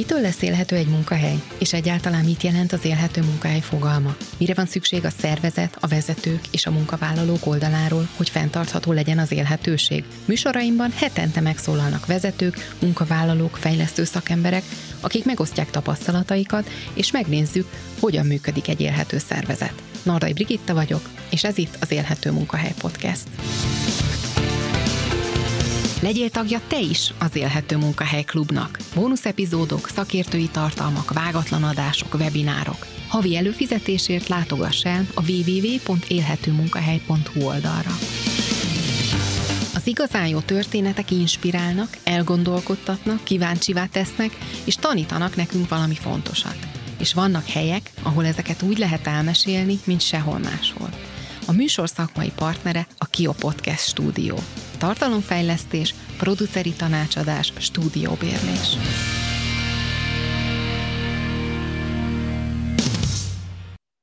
Mitől lesz élhető egy munkahely? És egyáltalán mit jelent az élhető munkahely fogalma? Mire van szükség a szervezet, a vezetők és a munkavállalók oldaláról, hogy fenntartható legyen az élhetőség? Műsoraimban hetente megszólalnak vezetők, munkavállalók, fejlesztő szakemberek, akik megosztják tapasztalataikat, és megnézzük, hogyan működik egy élhető szervezet. Nardai Brigitta vagyok, és ez itt az Élhető Munkahely Podcast. Legyél tagja te is az Élhető Munkahely Klubnak. Bónusz epizódok, szakértői tartalmak, vágatlan adások, webinárok. Havi előfizetésért látogass el a www.élhetőmunkahely.hu oldalra. Az igazán jó történetek inspirálnak, elgondolkodtatnak, kíváncsivá tesznek, és tanítanak nekünk valami fontosat. És vannak helyek, ahol ezeket úgy lehet elmesélni, mint sehol máshol. A műsor szakmai partnere a Kio Podcast stúdió tartalomfejlesztés, produceri tanácsadás, stúdióbérlés.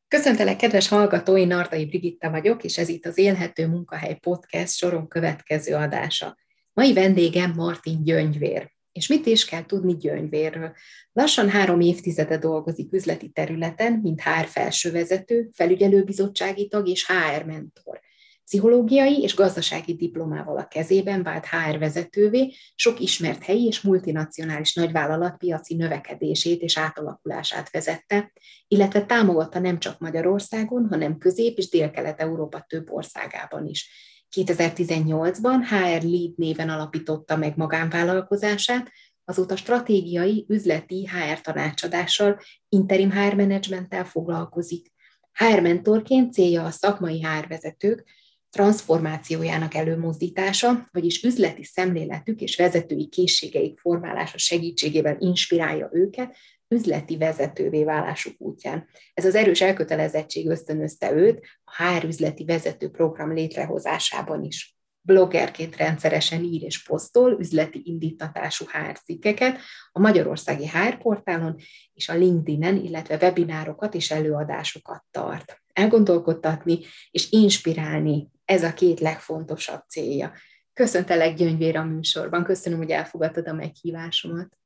Köszöntelek, kedves hallgatói, Nardai Brigitta vagyok, és ez itt az Élhető Munkahely Podcast soron következő adása. Mai vendégem Martin Gyöngyvér. És mit is kell tudni Gyöngyvérről? Lassan három évtizede dolgozik üzleti területen, mint HR felsővezető, felügyelőbizottsági tag és HR mentor. Pszichológiai és gazdasági diplomával a kezében vált HR vezetővé, sok ismert helyi és multinacionális nagyvállalat piaci növekedését és átalakulását vezette, illetve támogatta nem csak Magyarországon, hanem Közép- és Dél-Kelet-Európa több országában is. 2018-ban HR Lead néven alapította meg magánvállalkozását, azóta stratégiai, üzleti HR tanácsadással, interim HR menedzsmenttel foglalkozik. HR mentorként célja a szakmai HR vezetők, transformációjának előmozdítása, vagyis üzleti szemléletük és vezetői készségeik formálása segítségével inspirálja őket üzleti vezetővé válásuk útján. Ez az erős elkötelezettség ösztönözte őt a HR üzleti vezető program létrehozásában is. Bloggerként rendszeresen ír és posztol üzleti indítatású HR cikkeket a Magyarországi HR portálon és a LinkedIn-en, illetve webinárokat és előadásokat tart. Elgondolkodtatni és inspirálni ez a két legfontosabb célja. Köszöntelek Gyöngyvér a műsorban, köszönöm, hogy elfogadtad a meghívásomat.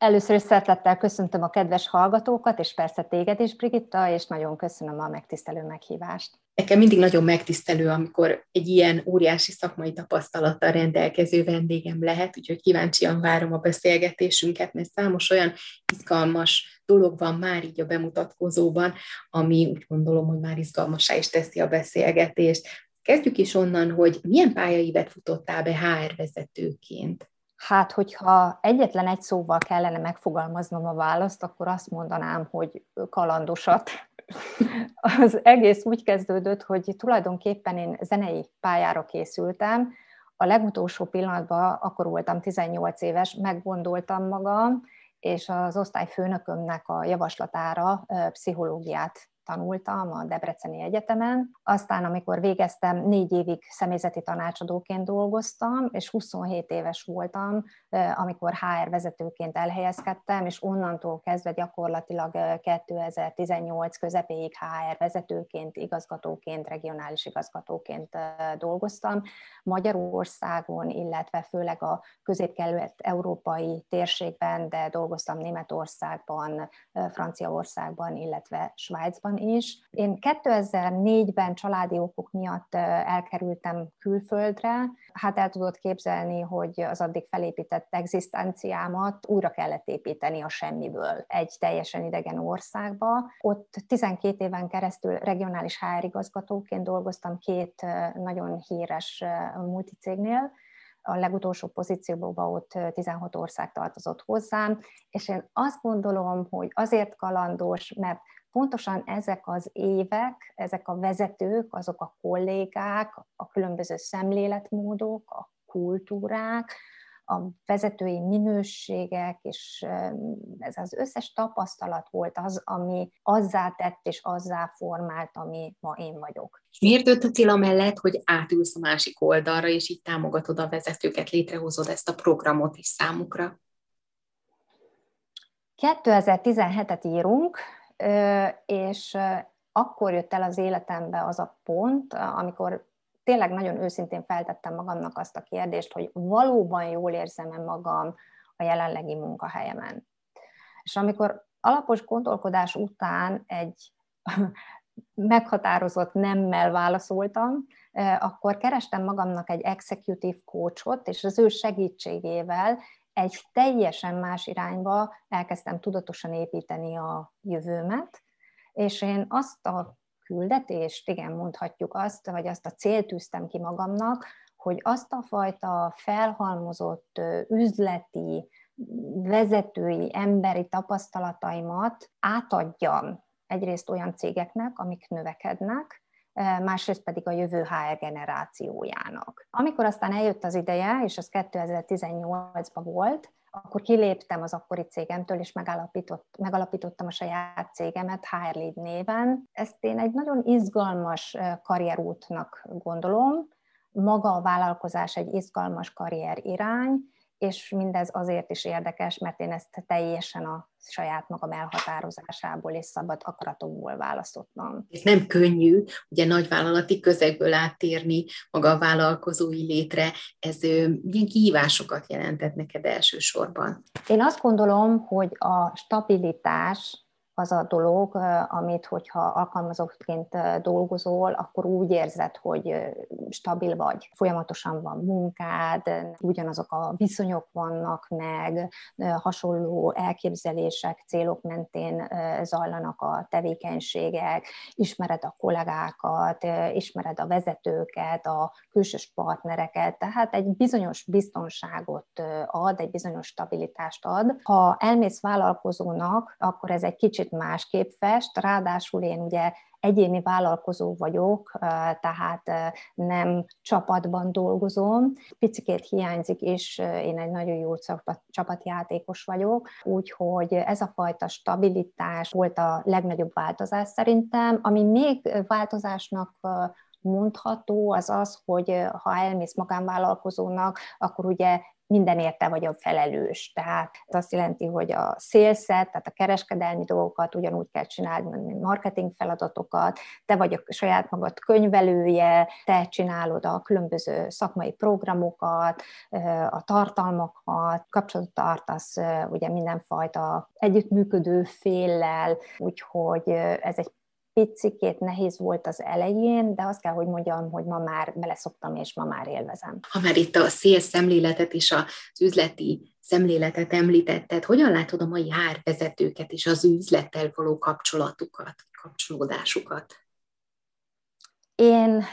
Először is szeretettel köszöntöm a kedves hallgatókat, és persze téged is, Brigitta, és nagyon köszönöm a megtisztelő meghívást. Nekem mindig nagyon megtisztelő, amikor egy ilyen óriási szakmai tapasztalattal rendelkező vendégem lehet, úgyhogy kíváncsian várom a beszélgetésünket, mert számos olyan izgalmas dolog van már így a bemutatkozóban, ami úgy gondolom, hogy már izgalmasá is teszi a beszélgetést. Kezdjük is onnan, hogy milyen pályaivet futottál be HR vezetőként? Hát, hogyha egyetlen egy szóval kellene megfogalmaznom a választ, akkor azt mondanám, hogy kalandosat. Az egész úgy kezdődött, hogy tulajdonképpen én zenei pályára készültem. A legutolsó pillanatban, akkor voltam 18 éves, meggondoltam magam, és az osztályfőnökömnek a javaslatára pszichológiát tanultam a Debreceni Egyetemen. Aztán, amikor végeztem, négy évig személyzeti tanácsadóként dolgoztam, és 27 éves voltam, amikor HR vezetőként elhelyezkedtem, és onnantól kezdve gyakorlatilag 2018 közepéig HR vezetőként, igazgatóként, regionális igazgatóként dolgoztam. Magyarországon, illetve főleg a közép-kelet-európai térségben, de dolgoztam Németországban, Franciaországban, illetve Svájcban is. Én 2004-ben családi okok miatt elkerültem külföldre. Hát el tudod képzelni, hogy az addig felépített egzisztenciámat újra kellett építeni a semmiből egy teljesen idegen országba. Ott 12 éven keresztül regionális HR igazgatóként dolgoztam két nagyon híres multicégnél, a legutolsó pozícióban ott 16 ország tartozott hozzám, és én azt gondolom, hogy azért kalandos, mert pontosan ezek az évek, ezek a vezetők, azok a kollégák, a különböző szemléletmódok, a kultúrák, a vezetői minőségek, és ez az összes tapasztalat volt az, ami azzá tett és azzá formált, ami ma én vagyok. Miért döntöttél amellett, hogy átülsz a másik oldalra, és így támogatod a vezetőket, létrehozod ezt a programot is számukra? 2017-et írunk, és akkor jött el az életembe az a pont, amikor tényleg nagyon őszintén feltettem magamnak azt a kérdést, hogy valóban jól érzem-e magam a jelenlegi munkahelyemen. És amikor alapos gondolkodás után egy meghatározott nemmel válaszoltam, akkor kerestem magamnak egy executive coachot, és az ő segítségével egy teljesen más irányba elkezdtem tudatosan építeni a jövőmet, és én azt a küldetést, igen, mondhatjuk azt, vagy azt a célt tűztem ki magamnak, hogy azt a fajta felhalmozott üzleti, vezetői, emberi tapasztalataimat átadjam egyrészt olyan cégeknek, amik növekednek, másrészt pedig a jövő HR generációjának. Amikor aztán eljött az ideje, és az 2018-ban volt, akkor kiléptem az akkori cégemtől, és megalapított, megalapítottam a saját cégemet HR Lead néven. Ezt én egy nagyon izgalmas karrierútnak gondolom. Maga a vállalkozás egy izgalmas karrier irány, és mindez azért is érdekes, mert én ezt teljesen a saját magam elhatározásából és szabad akaratomból választottam. Ez nem könnyű, ugye nagyvállalati közegből áttérni maga a vállalkozói létre, ez milyen kihívásokat jelentett neked elsősorban? Én azt gondolom, hogy a stabilitás az a dolog, amit, hogyha alkalmazottként dolgozol, akkor úgy érzed, hogy stabil vagy, folyamatosan van munkád, ugyanazok a viszonyok vannak meg, hasonló elképzelések, célok mentén zajlanak a tevékenységek, ismered a kollégákat, ismered a vezetőket, a külsős partnereket, tehát egy bizonyos biztonságot ad, egy bizonyos stabilitást ad. Ha elmész vállalkozónak, akkor ez egy kicsit kicsit másképp fest, ráadásul én ugye egyéni vállalkozó vagyok, tehát nem csapatban dolgozom. Picikét hiányzik, és én egy nagyon jó csapatjátékos vagyok, úgyhogy ez a fajta stabilitás volt a legnagyobb változás szerintem. Ami még változásnak mondható, az az, hogy ha elmész magánvállalkozónak, akkor ugye minden érte vagy a felelős. Tehát ez azt jelenti, hogy a szélszet, tehát a kereskedelmi dolgokat ugyanúgy kell csinálni, mint marketing feladatokat, te vagy a saját magad könyvelője, te csinálod a különböző szakmai programokat, a tartalmakat, kapcsolatot tartasz ugye mindenfajta együttműködő féllel, úgyhogy ez egy picikét nehéz volt az elején, de azt kell, hogy mondjam, hogy ma már beleszoktam, és ma már élvezem. Ha már itt a szél szemléletet és az üzleti szemléletet említetted, hogyan látod a mai hárvezetőket és az üzlettel való kapcsolatukat, kapcsolódásukat? Én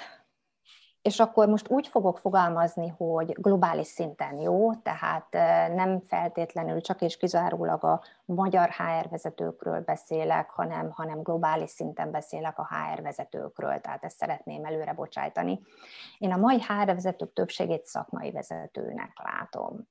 és akkor most úgy fogok fogalmazni, hogy globális szinten jó, tehát nem feltétlenül csak és kizárólag a magyar HR vezetőkről beszélek, hanem, hanem globális szinten beszélek a HR vezetőkről, tehát ezt szeretném előre bocsájtani. Én a mai HR vezetők többségét szakmai vezetőnek látom.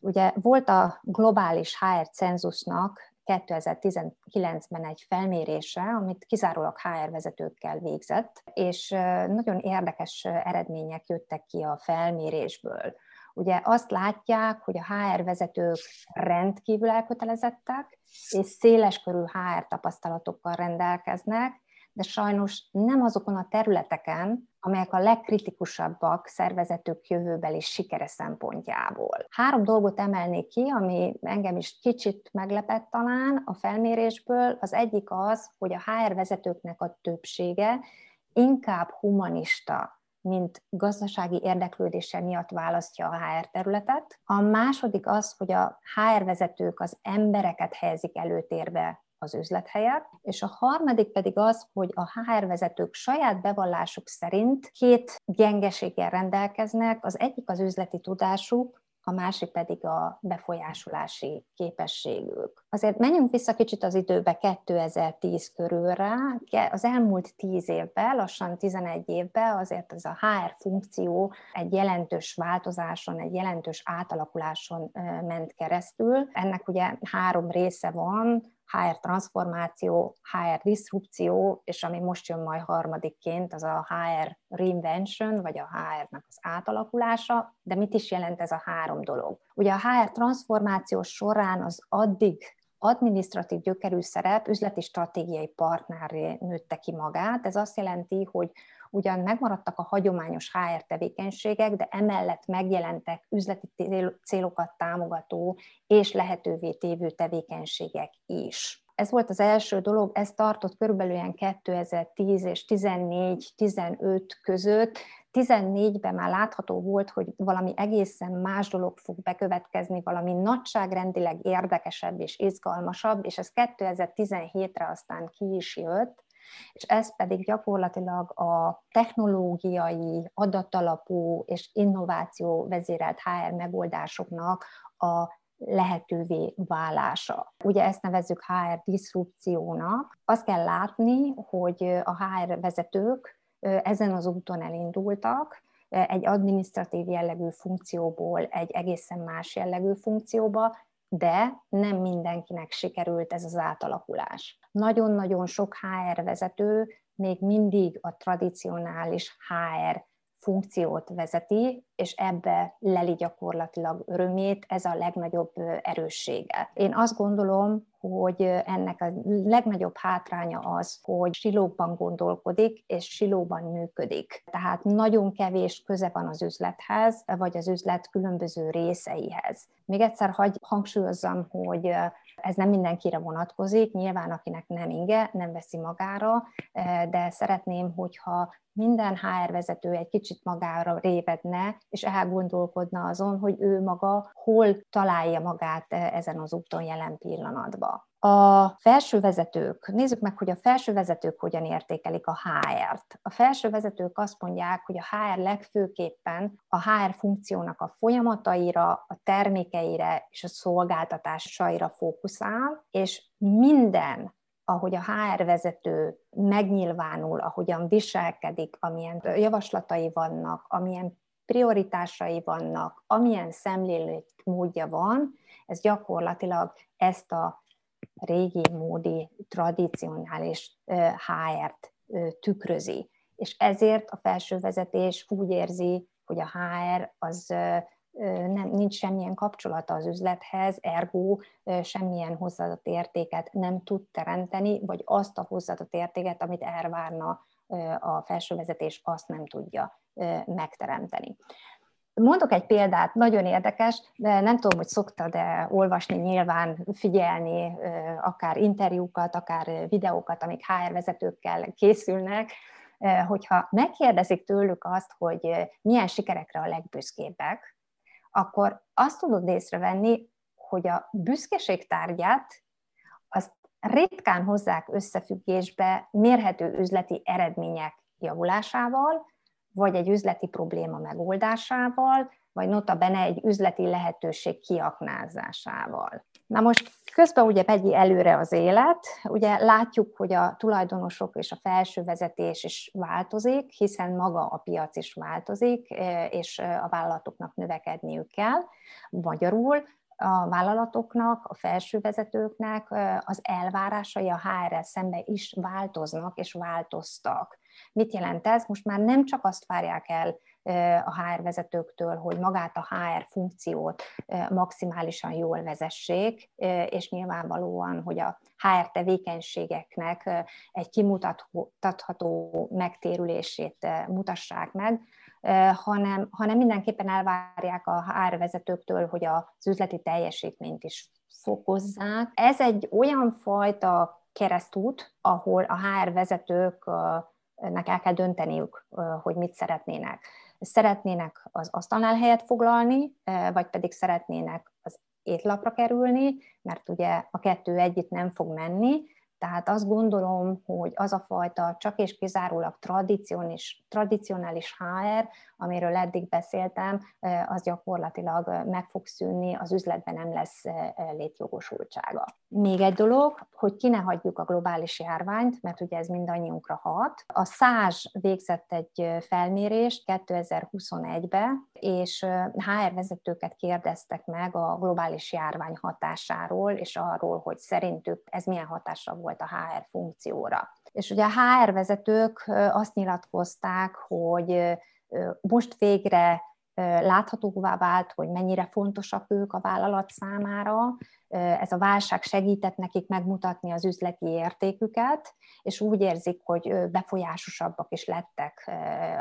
Ugye volt a globális HR cenzusnak 2019-ben egy felmérése, amit kizárólag HR vezetőkkel végzett, és nagyon érdekes eredmények jöttek ki a felmérésből. Ugye azt látják, hogy a HR vezetők rendkívül elkötelezettek, és széleskörű HR tapasztalatokkal rendelkeznek, de sajnos nem azokon a területeken, amelyek a legkritikusabbak szervezetük jövőbeli sikere szempontjából. Három dolgot emelnék ki, ami engem is kicsit meglepett talán a felmérésből. Az egyik az, hogy a HR vezetőknek a többsége inkább humanista, mint gazdasági érdeklődése miatt választja a HR területet. A második az, hogy a HR vezetők az embereket helyezik előtérbe az üzlet helyett, és a harmadik pedig az, hogy a HR vezetők saját bevallásuk szerint két gyengeséggel rendelkeznek, az egyik az üzleti tudásuk, a másik pedig a befolyásolási képességük. Azért menjünk vissza kicsit az időbe 2010 körülre. Az elmúlt 10 évben, lassan 11 évben azért ez a HR funkció egy jelentős változáson, egy jelentős átalakuláson ment keresztül. Ennek ugye három része van, HR transformáció, HR diszrupció, és ami most jön majd harmadikként, az a HR reinvention, vagy a HR-nek az átalakulása. De mit is jelent ez a három dolog? Ugye a HR transformáció során az addig administratív gyökerű szerep üzleti stratégiai partnerré nőtte ki magát. Ez azt jelenti, hogy ugyan megmaradtak a hagyományos HR tevékenységek, de emellett megjelentek üzleti célokat támogató és lehetővé tévő tevékenységek is. Ez volt az első dolog, ez tartott körülbelül 2010 és 14-15 között, 14-ben már látható volt, hogy valami egészen más dolog fog bekövetkezni, valami nagyságrendileg érdekesebb és izgalmasabb, és ez 2017-re aztán ki is jött, és ez pedig gyakorlatilag a technológiai, adatalapú és innováció vezérelt HR megoldásoknak a lehetővé válása. Ugye ezt nevezzük HR diszrupciónak. Azt kell látni, hogy a HR vezetők ezen az úton elindultak, egy administratív jellegű funkcióból egy egészen más jellegű funkcióba, de nem mindenkinek sikerült ez az átalakulás. Nagyon-nagyon sok HR vezető még mindig a tradicionális HR funkciót vezeti, és ebbe leli gyakorlatilag örömét, ez a legnagyobb erőssége. Én azt gondolom, hogy ennek a legnagyobb hátránya az, hogy silóban gondolkodik, és silóban működik. Tehát nagyon kevés köze van az üzlethez, vagy az üzlet különböző részeihez. Még egyszer hagy hangsúlyozzam, hogy ez nem mindenkire vonatkozik, nyilván akinek nem inge, nem veszi magára, de szeretném, hogyha minden HR vezető egy kicsit magára révedne, és elgondolkodna azon, hogy ő maga hol találja magát ezen az úton jelen pillanatban. A felső vezetők, nézzük meg, hogy a felső vezetők hogyan értékelik a HR-t. A felső vezetők azt mondják, hogy a HR legfőképpen a HR funkciónak a folyamataira, a termékeire és a szolgáltatásaira fókuszál, és minden ahogy a HR vezető megnyilvánul, ahogyan viselkedik, amilyen javaslatai vannak, amilyen prioritásai vannak, amilyen szemlélet módja van, ez gyakorlatilag ezt a régi módi, tradicionális HR-t tükrözi. És ezért a felső vezetés úgy érzi, hogy a HR az nem, nincs semmilyen kapcsolata az üzlethez, ergo semmilyen hozzáadott értéket nem tud teremteni, vagy azt a hozzáadott értéket, amit elvárna a felsővezetés, azt nem tudja megteremteni. Mondok egy példát, nagyon érdekes, de nem tudom, hogy szoktad-e olvasni, nyilván figyelni akár interjúkat, akár videókat, amik HR vezetőkkel készülnek, hogyha megkérdezik tőlük azt, hogy milyen sikerekre a legbüszkébbek, akkor azt tudod észrevenni, hogy a büszkeség tárgyát azt ritkán hozzák összefüggésbe mérhető üzleti eredmények javulásával, vagy egy üzleti probléma megoldásával, vagy nota bene egy üzleti lehetőség kiaknázásával. Na most közben ugye megy előre az élet, ugye látjuk, hogy a tulajdonosok és a felső vezetés is változik, hiszen maga a piac is változik, és a vállalatoknak növekedniük kell. Magyarul a vállalatoknak, a felső vezetőknek az elvárásai a HR-rel szembe is változnak és változtak. Mit jelent ez? Most már nem csak azt várják el a HR vezetőktől, hogy magát a HR funkciót maximálisan jól vezessék, és nyilvánvalóan, hogy a HR tevékenységeknek egy kimutatható megtérülését mutassák meg, hanem, hanem mindenképpen elvárják a HR vezetőktől, hogy az üzleti teljesítményt is fokozzák. Ez egy olyan fajta keresztút, ahol a HR vezetőknek el kell dönteniük, hogy mit szeretnének. Szeretnének az asztalnál helyet foglalni, vagy pedig szeretnének az étlapra kerülni, mert ugye a kettő együtt nem fog menni, tehát azt gondolom, hogy az a fajta csak és kizárólag tradicionális, tradicionális HR, amiről eddig beszéltem, az gyakorlatilag meg fog szűnni, az üzletben nem lesz létjogosultsága. Még egy dolog, hogy ki ne hagyjuk a globális járványt, mert ugye ez mindannyiunkra hat. A SZÁZ végzett egy felmérést 2021-ben, és HR vezetőket kérdeztek meg a globális járvány hatásáról, és arról, hogy szerintük ez milyen hatásra volt a HR funkcióra. És ugye a HR vezetők azt nyilatkozták, hogy most végre láthatóvá vált, hogy mennyire fontosak ők a vállalat számára, ez a válság segített nekik megmutatni az üzleti értéküket, és úgy érzik, hogy befolyásosabbak is lettek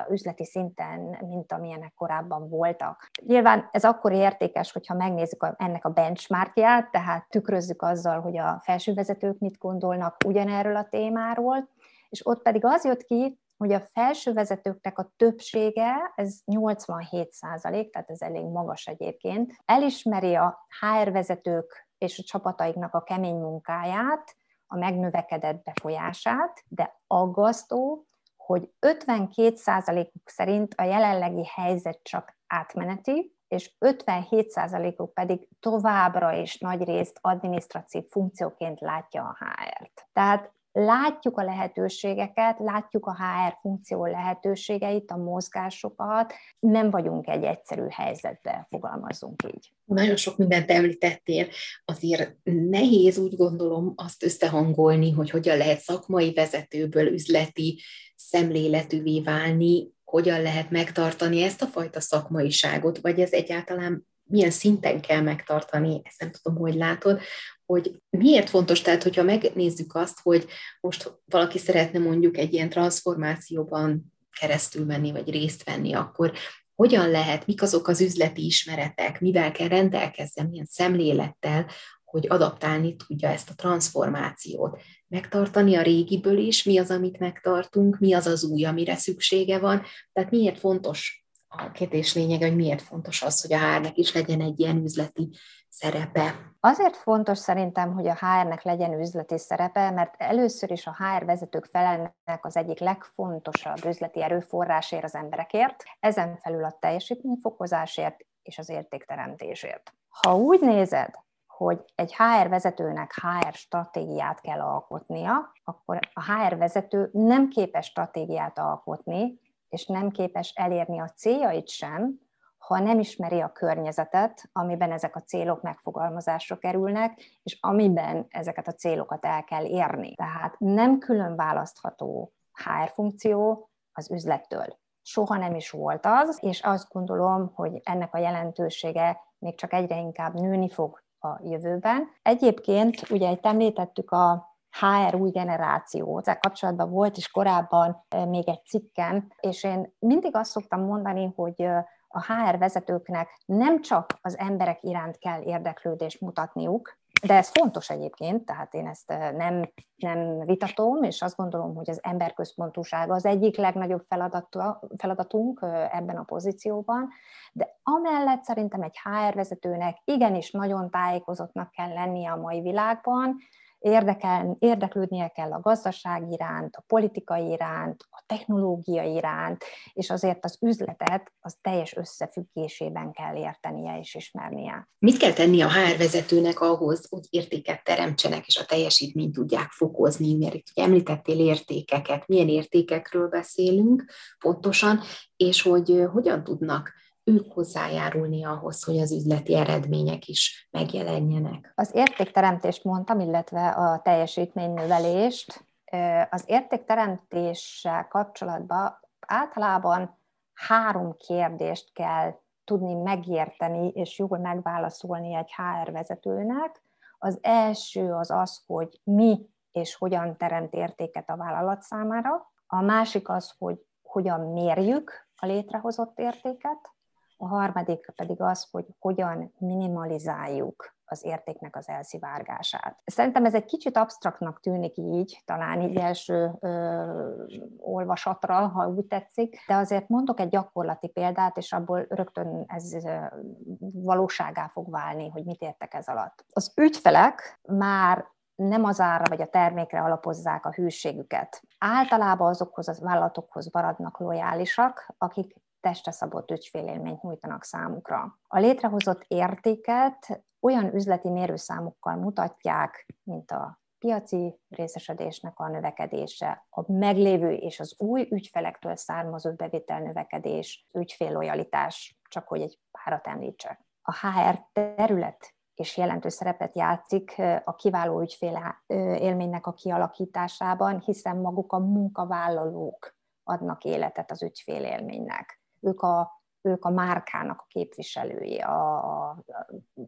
üzleti szinten, mint amilyenek korábban voltak. Nyilván ez akkor értékes, hogyha megnézzük ennek a benchmarkját, tehát tükrözzük azzal, hogy a felsővezetők mit gondolnak ugyanerről a témáról, és ott pedig az jött ki, hogy a felső vezetőknek a többsége, ez 87 százalék, tehát ez elég magas egyébként, elismeri a HR vezetők és a csapataiknak a kemény munkáját, a megnövekedett befolyását, de aggasztó, hogy 52 százalékuk szerint a jelenlegi helyzet csak átmeneti, és 57 százalékuk pedig továbbra is nagy részt adminisztratív funkcióként látja a HR-t. Tehát látjuk a lehetőségeket, látjuk a HR funkció lehetőségeit, a mozgásokat, nem vagyunk egy egyszerű helyzetbe, fogalmazunk így. Nagyon sok mindent említettél, azért nehéz úgy gondolom azt összehangolni, hogy hogyan lehet szakmai vezetőből üzleti szemléletűvé válni, hogyan lehet megtartani ezt a fajta szakmaiságot, vagy ez egyáltalán milyen szinten kell megtartani, ezt nem tudom, hogy látod, hogy miért fontos, tehát hogyha megnézzük azt, hogy most valaki szeretne mondjuk egy ilyen transformációban keresztül menni, vagy részt venni, akkor hogyan lehet, mik azok az üzleti ismeretek, mivel kell rendelkezzen, milyen szemlélettel, hogy adaptálni tudja ezt a transformációt. Megtartani a régiből is, mi az, amit megtartunk, mi az az új, amire szüksége van. Tehát miért fontos a kérdés lényege, hogy miért fontos az, hogy a HR-nek is legyen egy ilyen üzleti szerepe. Azért fontos szerintem, hogy a HR-nek legyen üzleti szerepe, mert először is a HR vezetők felelnek az egyik legfontosabb üzleti erőforrásért az emberekért, ezen felül a teljesítményfokozásért és az értékteremtésért. Ha úgy nézed, hogy egy HR vezetőnek HR stratégiát kell alkotnia, akkor a HR vezető nem képes stratégiát alkotni, és nem képes elérni a céljait sem, ha nem ismeri a környezetet, amiben ezek a célok megfogalmazásra kerülnek, és amiben ezeket a célokat el kell érni. Tehát nem külön választható HR funkció az üzlettől. Soha nem is volt az, és azt gondolom, hogy ennek a jelentősége még csak egyre inkább nőni fog a jövőben. Egyébként ugye itt említettük a HR új generáció. Ezzel kapcsolatban volt is korábban még egy cikkem, és én mindig azt szoktam mondani, hogy a HR vezetőknek nem csak az emberek iránt kell érdeklődést mutatniuk, de ez fontos egyébként, tehát én ezt nem, nem vitatom, és azt gondolom, hogy az emberközpontúság az egyik legnagyobb feladatunk ebben a pozícióban, de amellett szerintem egy HR vezetőnek igenis nagyon tájékozottnak kell lennie a mai világban, érdekel, érdeklődnie kell a gazdaság iránt, a politikai iránt, a technológia iránt, és azért az üzletet az teljes összefüggésében kell értenie és ismernie. Mit kell tenni a HR vezetőnek ahhoz, hogy értéket teremtsenek, és a teljesítményt tudják fokozni, mert itt említettél értékeket, milyen értékekről beszélünk pontosan, és hogy hogyan tudnak ők hozzájárulni ahhoz, hogy az üzleti eredmények is megjelenjenek. Az értékteremtést mondtam, illetve a teljesítménynövelést. Az értékteremtéssel kapcsolatban általában három kérdést kell tudni megérteni és jól megválaszolni egy HR vezetőnek. Az első az az, hogy mi és hogyan teremt értéket a vállalat számára. A másik az, hogy hogyan mérjük a létrehozott értéket a harmadik pedig az, hogy hogyan minimalizáljuk az értéknek az elszivárgását. Szerintem ez egy kicsit absztraktnak tűnik így, talán így első ö, olvasatra, ha úgy tetszik, de azért mondok egy gyakorlati példát, és abból rögtön ez ö, valóságá fog válni, hogy mit értek ez alatt. Az ügyfelek már nem az ára vagy a termékre alapozzák a hűségüket. Általában azokhoz a vállalatokhoz maradnak lojálisak, akik testre szabott ügyfélélményt nyújtanak számukra. A létrehozott értéket olyan üzleti mérőszámokkal mutatják, mint a piaci részesedésnek a növekedése, a meglévő és az új ügyfelektől származó bevétel növekedés, ügyféllojalitás, csak hogy egy párat említsek. A HR terület és jelentős szerepet játszik a kiváló ügyfél élménynek a kialakításában, hiszen maguk a munkavállalók adnak életet az ügyfélélménynek ők a ők a márkának a képviselői, a, a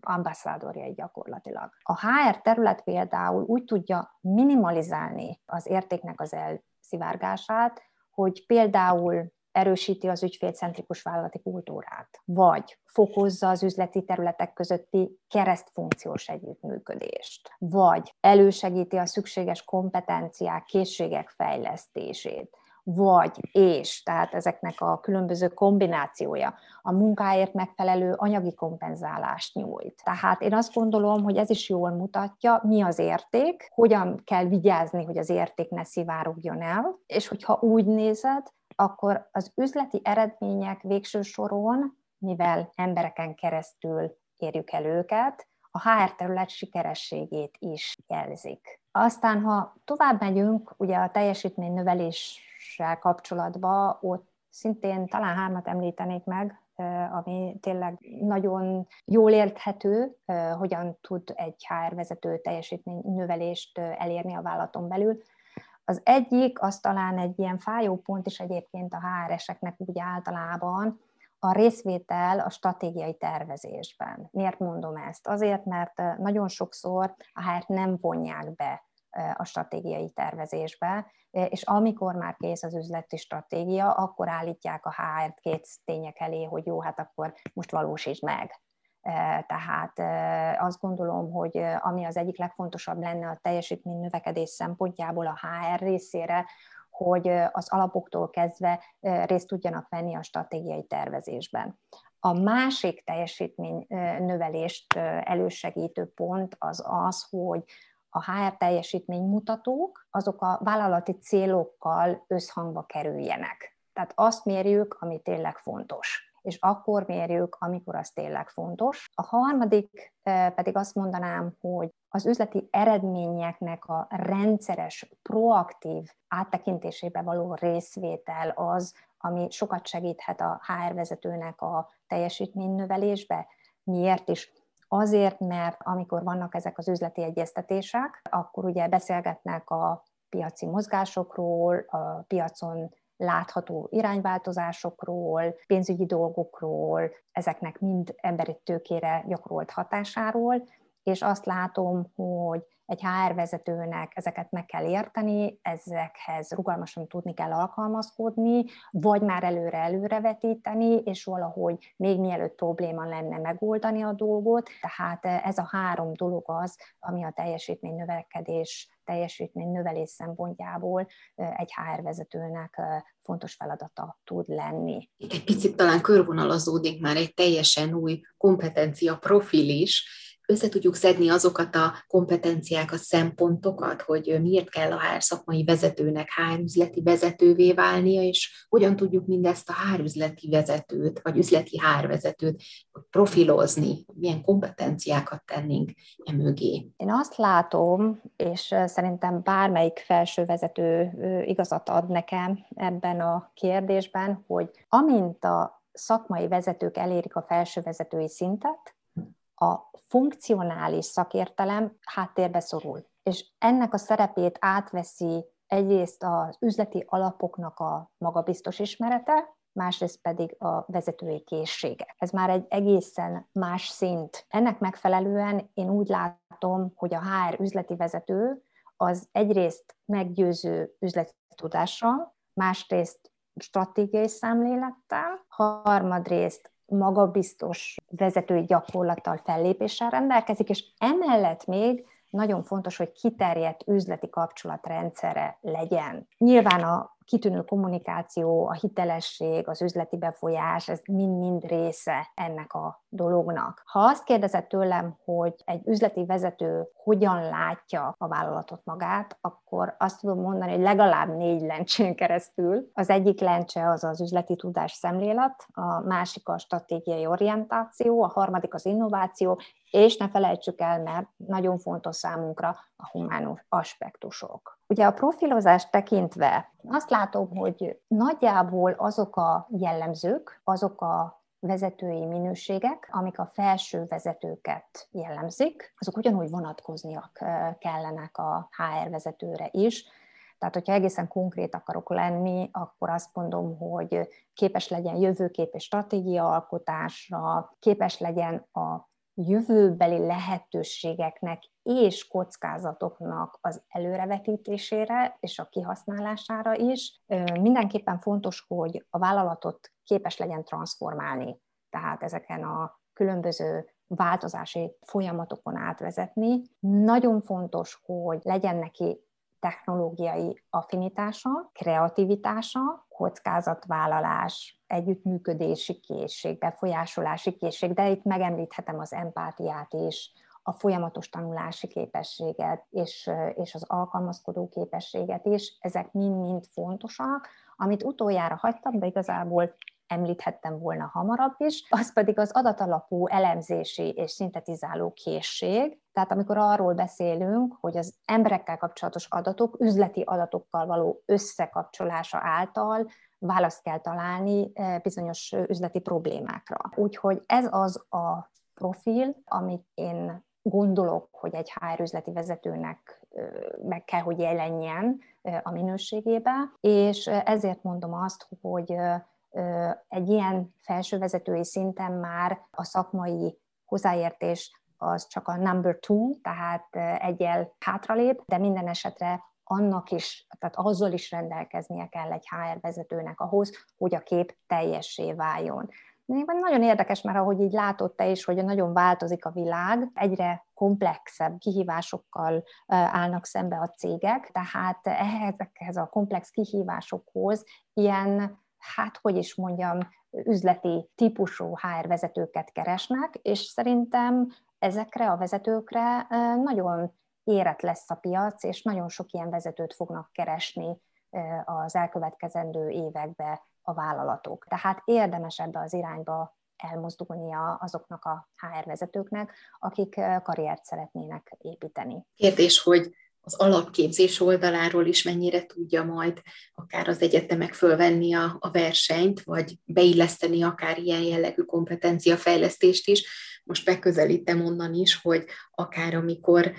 ambasszádorjai gyakorlatilag. A HR terület például úgy tudja minimalizálni az értéknek az elszivárgását, hogy például erősíti az ügyfélcentrikus vállalati kultúrát, vagy fokozza az üzleti területek közötti keresztfunkciós együttműködést, vagy elősegíti a szükséges kompetenciák, készségek fejlesztését, vagy és, tehát ezeknek a különböző kombinációja a munkáért megfelelő anyagi kompenzálást nyújt. Tehát én azt gondolom, hogy ez is jól mutatja, mi az érték, hogyan kell vigyázni, hogy az érték ne szivárogjon el, és hogyha úgy nézed, akkor az üzleti eredmények végső soron, mivel embereken keresztül érjük el őket, a HR terület sikerességét is jelzik. Aztán, ha tovább megyünk, ugye a teljesítmény növeléssel kapcsolatban, ott szintén talán hármat említenék meg, ami tényleg nagyon jól érthető, hogyan tud egy HR vezető teljesítmény növelést elérni a vállalaton belül. Az egyik, az talán egy ilyen fájó pont is egyébként a HR-eseknek úgy általában, a részvétel a stratégiai tervezésben. Miért mondom ezt? Azért, mert nagyon sokszor a hr nem vonják be a stratégiai tervezésbe, és amikor már kész az üzleti stratégia, akkor állítják a HR-t két tények elé, hogy jó, hát akkor most valósítsd meg. Tehát azt gondolom, hogy ami az egyik legfontosabb lenne a teljesítmény növekedés szempontjából a HR részére, hogy az alapoktól kezdve részt tudjanak venni a stratégiai tervezésben. A másik teljesítmény növelést elősegítő pont az az, hogy a HR teljesítménymutatók azok a vállalati célokkal összhangba kerüljenek. Tehát azt mérjük, ami tényleg fontos és akkor mérjük, amikor az tényleg fontos. A harmadik pedig azt mondanám, hogy az üzleti eredményeknek a rendszeres, proaktív áttekintésébe való részvétel az, ami sokat segíthet a HR vezetőnek a teljesítménynövelésbe. Miért is? Azért, mert amikor vannak ezek az üzleti egyeztetések, akkor ugye beszélgetnek a piaci mozgásokról, a piacon látható irányváltozásokról, pénzügyi dolgokról, ezeknek mind emberi tőkére gyakorolt hatásáról, és azt látom, hogy egy HR vezetőnek ezeket meg kell érteni, ezekhez rugalmasan tudni kell alkalmazkodni, vagy már előre előrevetíteni, és valahogy még mielőtt probléma lenne megoldani a dolgot. Tehát ez a három dolog az, ami a teljesítmény növekedés, teljesítmény növelés szempontjából egy HR vezetőnek fontos feladata tud lenni. Egy picit talán körvonalazódik már egy teljesen új kompetencia profil is, össze tudjuk szedni azokat a kompetenciákat, szempontokat, hogy miért kell a HR szakmai vezetőnek HR üzleti vezetővé válnia, és hogyan tudjuk mindezt a HR üzleti vezetőt, vagy üzleti HR vezetőt profilozni, milyen kompetenciákat tennénk e mögé. Én azt látom, és szerintem bármelyik felső vezető igazat ad nekem ebben a kérdésben, hogy amint a szakmai vezetők elérik a felső vezetői szintet, a funkcionális szakértelem háttérbe szorul. És ennek a szerepét átveszi egyrészt az üzleti alapoknak a magabiztos ismerete, másrészt pedig a vezetői készsége. Ez már egy egészen más szint. Ennek megfelelően én úgy látom, hogy a HR üzleti vezető az egyrészt meggyőző üzleti tudással, másrészt stratégiai szemlélettel, harmadrészt magabiztos vezetői gyakorlattal, fellépéssel rendelkezik, és emellett még nagyon fontos, hogy kiterjedt üzleti kapcsolatrendszere legyen. Nyilván a kitűnő kommunikáció, a hitelesség, az üzleti befolyás, ez mind-mind része ennek a dolognak. Ha azt kérdezett tőlem, hogy egy üzleti vezető hogyan látja a vállalatot magát, akkor azt tudom mondani, hogy legalább négy lencsén keresztül. Az egyik lencse az az üzleti tudás szemlélet, a másik a stratégiai orientáció, a harmadik az innováció, és ne felejtsük el, mert nagyon fontos számunkra a humánus aspektusok. Ugye a profilozást tekintve azt látom, hogy nagyjából azok a jellemzők, azok a vezetői minőségek, amik a felső vezetőket jellemzik, azok ugyanúgy vonatkozniak kellenek a HR vezetőre is. Tehát, hogyha egészen konkrét akarok lenni, akkor azt mondom, hogy képes legyen jövőkép és stratégia alkotásra, képes legyen a jövőbeli lehetőségeknek és kockázatoknak az előrevetítésére és a kihasználására is. Mindenképpen fontos, hogy a vállalatot képes legyen transformálni, tehát ezeken a különböző változási folyamatokon átvezetni. Nagyon fontos, hogy legyen neki technológiai affinitása, kreativitása, kockázatvállalás, együttműködési készség, befolyásolási készség, de itt megemlíthetem az empátiát is, a folyamatos tanulási képességet és, és az alkalmazkodó képességet is, ezek mind-mind fontosak. Amit utoljára hagytam, de igazából említhettem volna hamarabb is, az pedig az adatalapú elemzési és szintetizáló készség. Tehát amikor arról beszélünk, hogy az emberekkel kapcsolatos adatok üzleti adatokkal való összekapcsolása által választ kell találni eh, bizonyos üzleti problémákra. Úgyhogy ez az a profil, amit én gondolok, hogy egy HR üzleti vezetőnek meg kell, hogy jelenjen a minőségébe, és ezért mondom azt, hogy egy ilyen felsővezetői szinten már a szakmai hozzáértés az csak a number two, tehát egyel hátralép, de minden esetre annak is, tehát azzal is rendelkeznie kell egy HR vezetőnek ahhoz, hogy a kép teljessé váljon. Nagyon érdekes, mert ahogy így látod te is, hogy nagyon változik a világ, egyre komplexebb kihívásokkal állnak szembe a cégek, tehát ehhez a komplex kihívásokhoz ilyen hát hogy is mondjam, üzleti típusú HR vezetőket keresnek, és szerintem ezekre a vezetőkre nagyon érett lesz a piac, és nagyon sok ilyen vezetőt fognak keresni az elkövetkezendő évekbe a vállalatok. Tehát érdemes ebbe az irányba elmozdulnia azoknak a HR vezetőknek, akik karriert szeretnének építeni. Kérdés, hogy az alapképzés oldaláról is mennyire tudja majd akár az egyetemek fölvenni a, a versenyt, vagy beilleszteni akár ilyen jellegű kompetenciafejlesztést is. Most beközelítem onnan is, hogy akár amikor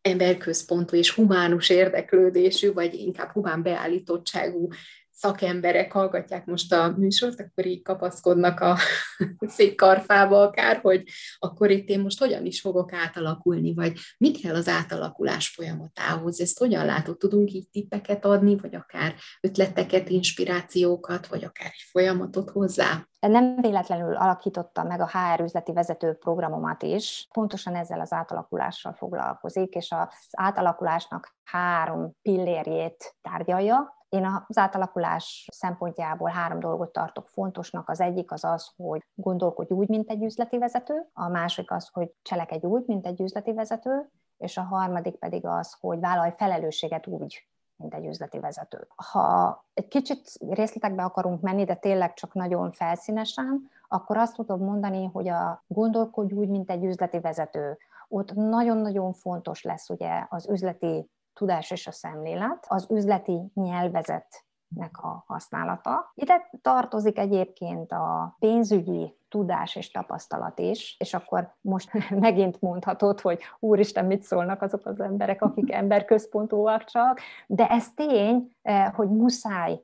emberközpontú és humánus érdeklődésű, vagy inkább humán beállítottságú szakemberek hallgatják most a műsort, akkor így kapaszkodnak a szék karfába akár, hogy akkor itt én most hogyan is fogok átalakulni, vagy mi kell az átalakulás folyamatához, ezt hogyan látod, tudunk így tippeket adni, vagy akár ötleteket, inspirációkat, vagy akár egy folyamatot hozzá? Nem véletlenül alakította meg a HR üzleti vezető programomat is, pontosan ezzel az átalakulással foglalkozik, és az átalakulásnak három pillérjét tárgyalja. Én az átalakulás szempontjából három dolgot tartok fontosnak. Az egyik az az, hogy gondolkodj úgy, mint egy üzleti vezető, a másik az, hogy cselekedj úgy, mint egy üzleti vezető, és a harmadik pedig az, hogy vállalj felelősséget úgy, mint egy üzleti vezető. Ha egy kicsit részletekbe akarunk menni, de tényleg csak nagyon felszínesen, akkor azt tudom mondani, hogy a gondolkodj úgy, mint egy üzleti vezető. Ott nagyon-nagyon fontos lesz ugye az üzleti tudás és a szemlélet, az üzleti nyelvezetnek a használata. Ide tartozik egyébként a pénzügyi tudás és tapasztalat is, és akkor most megint mondhatod, hogy úristen, mit szólnak azok az emberek, akik emberközpontúak csak, de ez tény, eh, hogy muszáj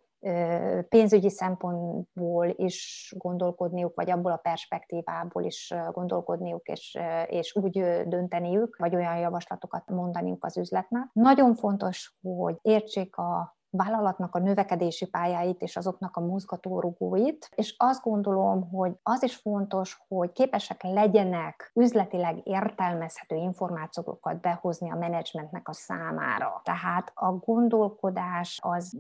pénzügyi szempontból is gondolkodniuk, vagy abból a perspektívából is gondolkodniuk, és, és úgy dönteniük, vagy olyan javaslatokat mondaniuk az üzletnek. Nagyon fontos, hogy értsék a vállalatnak a növekedési pályáit és azoknak a mozgatórugóit, és azt gondolom, hogy az is fontos, hogy képesek legyenek üzletileg értelmezhető információkat behozni a menedzsmentnek a számára. Tehát a gondolkodás az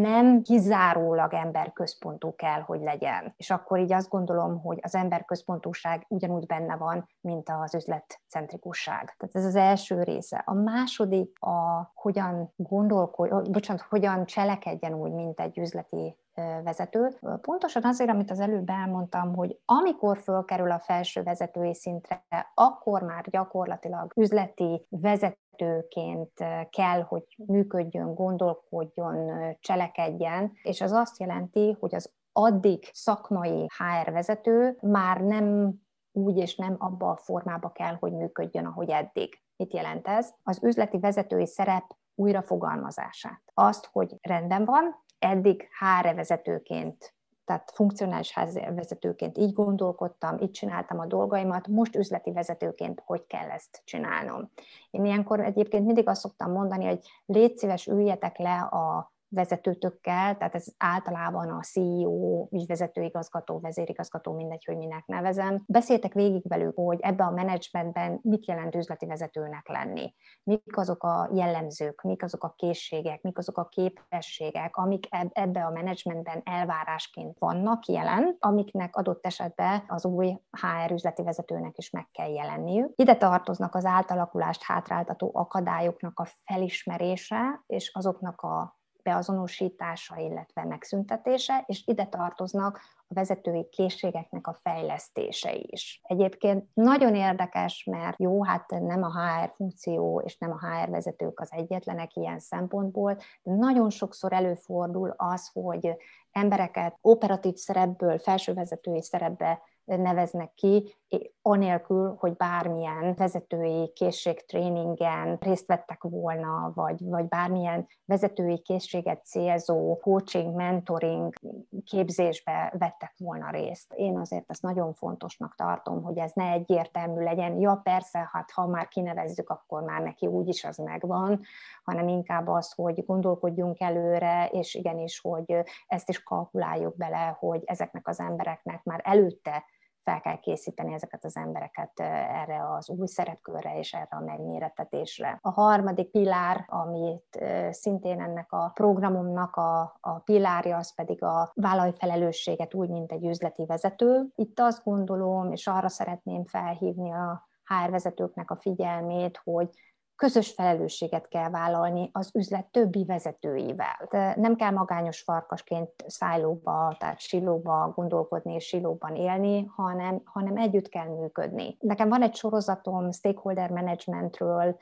nem kizárólag emberközpontú kell, hogy legyen. És akkor így azt gondolom, hogy az emberközpontúság ugyanúgy benne van, mint az üzletcentrikusság. Tehát ez az első része. A második a hogyan gondolkodj, bocsánat, hogy hogyan cselekedjen úgy, mint egy üzleti vezető. Pontosan azért, amit az előbb elmondtam, hogy amikor fölkerül a felső vezetői szintre, akkor már gyakorlatilag üzleti vezetőként kell, hogy működjön, gondolkodjon, cselekedjen, és az azt jelenti, hogy az addig szakmai HR vezető már nem úgy és nem abba a formába kell, hogy működjön, ahogy eddig. Mit jelent ez? Az üzleti vezetői szerep újrafogalmazását. Azt, hogy rendben van, eddig HR vezetőként tehát funkcionális vezetőként így gondolkodtam, így csináltam a dolgaimat, most üzleti vezetőként hogy kell ezt csinálnom. Én ilyenkor egyébként mindig azt szoktam mondani, hogy légy szíves, üljetek le a vezetőtökkel, tehát ez általában a CEO, ügyvezetőigazgató, vezérigazgató, mindegy, hogy minek nevezem. Beszéltek végig velük, hogy ebbe a menedzsmentben mit jelent üzleti vezetőnek lenni. Mik azok a jellemzők, mik azok a készségek, mik azok a képességek, amik ebbe a menedzsmentben elvárásként vannak jelen, amiknek adott esetben az új HR üzleti vezetőnek is meg kell jelenniük. Ide tartoznak az átalakulást hátráltató akadályoknak a felismerése, és azoknak a beazonosítása, illetve megszüntetése, és ide tartoznak a vezetői készségeknek a fejlesztése is. Egyébként nagyon érdekes, mert jó, hát nem a HR funkció és nem a HR vezetők az egyetlenek ilyen szempontból, de nagyon sokszor előfordul az, hogy embereket operatív szerepből felsővezetői szerepbe neveznek ki, anélkül, hogy bármilyen vezetői készségtréningen részt vettek volna, vagy, vagy bármilyen vezetői készséget célzó coaching, mentoring képzésbe vettek volna részt. Én azért ezt nagyon fontosnak tartom, hogy ez ne egyértelmű legyen. Ja, persze, hát ha már kinevezzük, akkor már neki úgyis az megvan, hanem inkább az, hogy gondolkodjunk előre, és igenis, hogy ezt is kalkuláljuk bele, hogy ezeknek az embereknek már előtte fel kell készíteni ezeket az embereket erre az új szerepkörre és erre a megmérettetésre. A harmadik pilár, amit szintén ennek a programomnak a, a pilárja, az pedig a vállalfelelősséget úgy, mint egy üzleti vezető. Itt azt gondolom, és arra szeretném felhívni a HR vezetőknek a figyelmét, hogy közös felelősséget kell vállalni az üzlet többi vezetőivel. De nem kell magányos farkasként szájlóba, tehát silóba gondolkodni és silóban élni, hanem, hanem együtt kell működni. Nekem van egy sorozatom stakeholder managementről,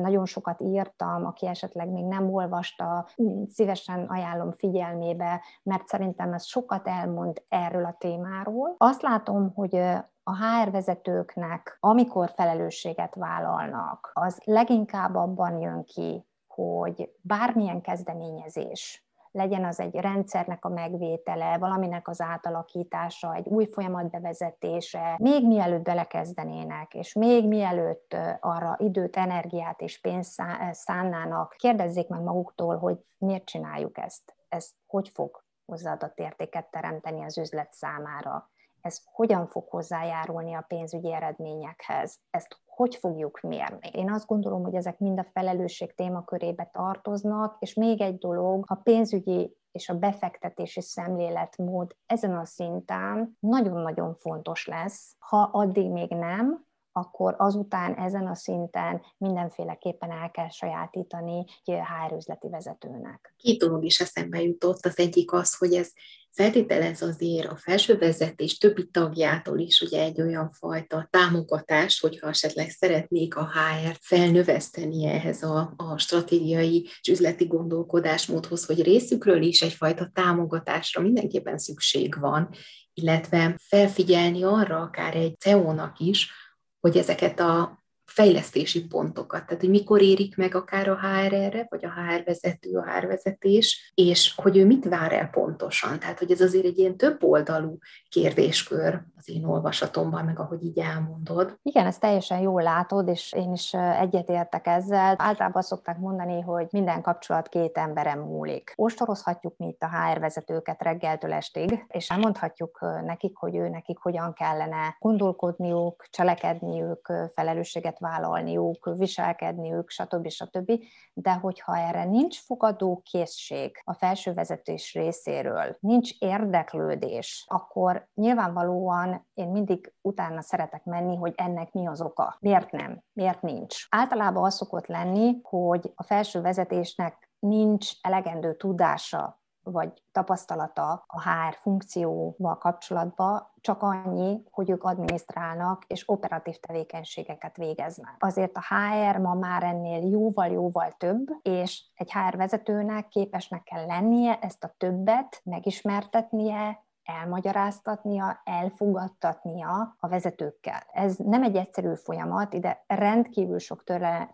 nagyon sokat írtam, aki esetleg még nem olvasta, szívesen ajánlom figyelmébe, mert szerintem ez sokat elmond erről a témáról. Azt látom, hogy a HR vezetőknek, amikor felelősséget vállalnak, az leginkább abban jön ki, hogy bármilyen kezdeményezés, legyen az egy rendszernek a megvétele, valaminek az átalakítása, egy új folyamat bevezetése, még mielőtt belekezdenének, és még mielőtt arra időt, energiát és pénzt szánnának, kérdezzék meg maguktól, hogy miért csináljuk ezt, ez hogy fog hozzáadott értéket teremteni az üzlet számára ez hogyan fog hozzájárulni a pénzügyi eredményekhez, ezt hogy fogjuk mérni. Én azt gondolom, hogy ezek mind a felelősség témakörébe tartoznak, és még egy dolog, a pénzügyi és a befektetési szemléletmód ezen a szinten nagyon-nagyon fontos lesz. Ha addig még nem, akkor azután ezen a szinten mindenféleképpen el kell sajátítani egy HR üzleti vezetőnek. Két dolog is eszembe jutott. Az egyik az, hogy ez feltételez azért a felső vezetés többi tagjától is ugye egy olyan fajta támogatást, hogyha esetleg szeretnék a HR-t felnöveszteni ehhez a, a stratégiai és üzleti gondolkodásmódhoz, hogy részükről is egyfajta támogatásra mindenképpen szükség van, illetve felfigyelni arra akár egy CEO-nak is, hogy ezeket a fejlesztési pontokat, tehát hogy mikor érik meg akár a HR-re, vagy a HR vezető, a HR vezetés, és hogy ő mit vár el pontosan. Tehát, hogy ez azért egy ilyen több oldalú kérdéskör az én olvasatomban, meg ahogy így elmondod. Igen, ezt teljesen jól látod, és én is egyetértek ezzel. Általában szokták mondani, hogy minden kapcsolat két emberem múlik. Ostorozhatjuk mi itt a HR vezetőket reggeltől estig, és elmondhatjuk nekik, hogy ő nekik hogyan kellene gondolkodniuk, cselekedniük, felelősséget vállalniuk, viselkedniük, stb. stb. De hogyha erre nincs fogadó készség a felső vezetés részéről, nincs érdeklődés, akkor nyilvánvalóan én mindig utána szeretek menni, hogy ennek mi az oka. Miért nem? Miért nincs? Általában az szokott lenni, hogy a felső vezetésnek nincs elegendő tudása vagy tapasztalata a HR funkcióval kapcsolatban csak annyi, hogy ők adminisztrálnak és operatív tevékenységeket végeznek. Azért a HR ma már ennél jóval-jóval több, és egy HR vezetőnek képesnek kell lennie ezt a többet megismertetnie, elmagyaráztatnia, elfogadtatnia a vezetőkkel. Ez nem egy egyszerű folyamat, ide rendkívül sok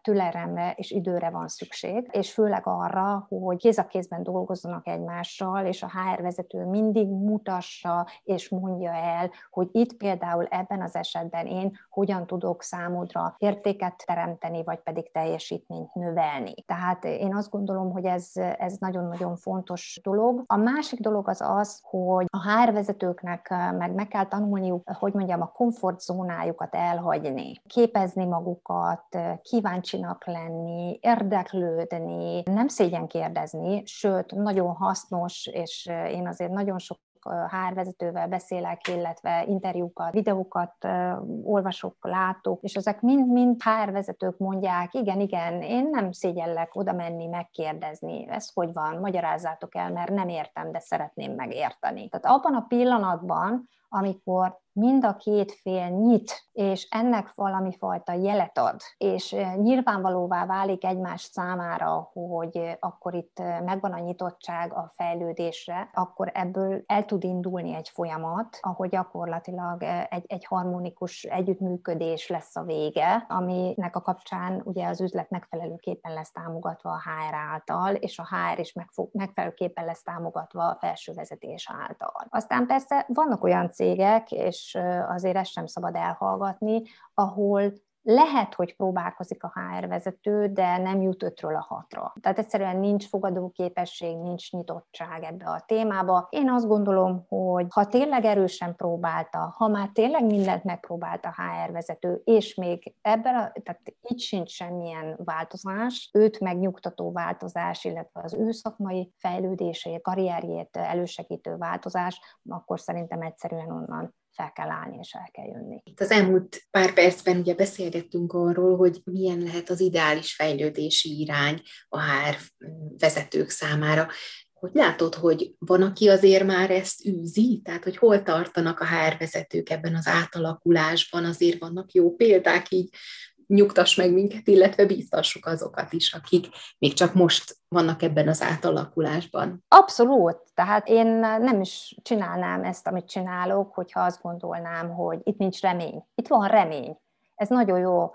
türelemre és időre van szükség, és főleg arra, hogy kéz a kézben dolgozzanak egymással, és a HR vezető mindig mutassa és mondja el, hogy itt például ebben az esetben én hogyan tudok számodra értéket teremteni, vagy pedig teljesítményt növelni. Tehát én azt gondolom, hogy ez, ez nagyon-nagyon fontos dolog. A másik dolog az az, hogy a HR vezetőknek meg meg kell tanulniuk, hogy mondjam, a komfortzónájukat elhagyni, képezni magukat, kíváncsinak lenni, érdeklődni, nem szégyen kérdezni, sőt, nagyon hasznos, és én azért nagyon sok hárvezetővel beszélek, illetve interjúkat, videókat olvasok, látok, és ezek mind-mind hárvezetők mondják, igen, igen, én nem szégyellek oda menni, megkérdezni, ez hogy van, magyarázzátok el, mert nem értem, de szeretném megérteni. Tehát abban a pillanatban, amikor mind a két fél nyit, és ennek valami fajta jelet ad, és nyilvánvalóvá válik egymás számára, hogy akkor itt megvan a nyitottság a fejlődésre, akkor ebből el tud indulni egy folyamat, ahol gyakorlatilag egy, egy harmonikus együttműködés lesz a vége, aminek a kapcsán ugye az üzlet megfelelőképpen lesz támogatva a HR által, és a HR is megfelelőképpen lesz támogatva a felső vezetés által. Aztán persze vannak olyan cégek, és azért ezt sem szabad elhallgatni, ahol lehet, hogy próbálkozik a HR vezető, de nem jut ötről a hatra. Tehát egyszerűen nincs fogadóképesség, nincs nyitottság ebbe a témába. Én azt gondolom, hogy ha tényleg erősen próbálta, ha már tényleg mindent megpróbálta a HR vezető, és még ebben, a, tehát itt sincs semmilyen változás, őt megnyugtató változás, illetve az ő szakmai fejlődését, karrierjét elősegítő változás, akkor szerintem egyszerűen onnan fel kell állni és el kell jönni. Itt az elmúlt pár percben ugye beszélgettünk arról, hogy milyen lehet az ideális fejlődési irány a HR vezetők számára. Hogy látod, hogy van, aki azért már ezt űzi? Tehát, hogy hol tartanak a HR vezetők ebben az átalakulásban? Azért vannak jó példák így nyugtass meg minket, illetve bíztassuk azokat is, akik még csak most vannak ebben az átalakulásban. Abszolút. Tehát én nem is csinálnám ezt, amit csinálok, hogyha azt gondolnám, hogy itt nincs remény. Itt van remény. Ez nagyon jó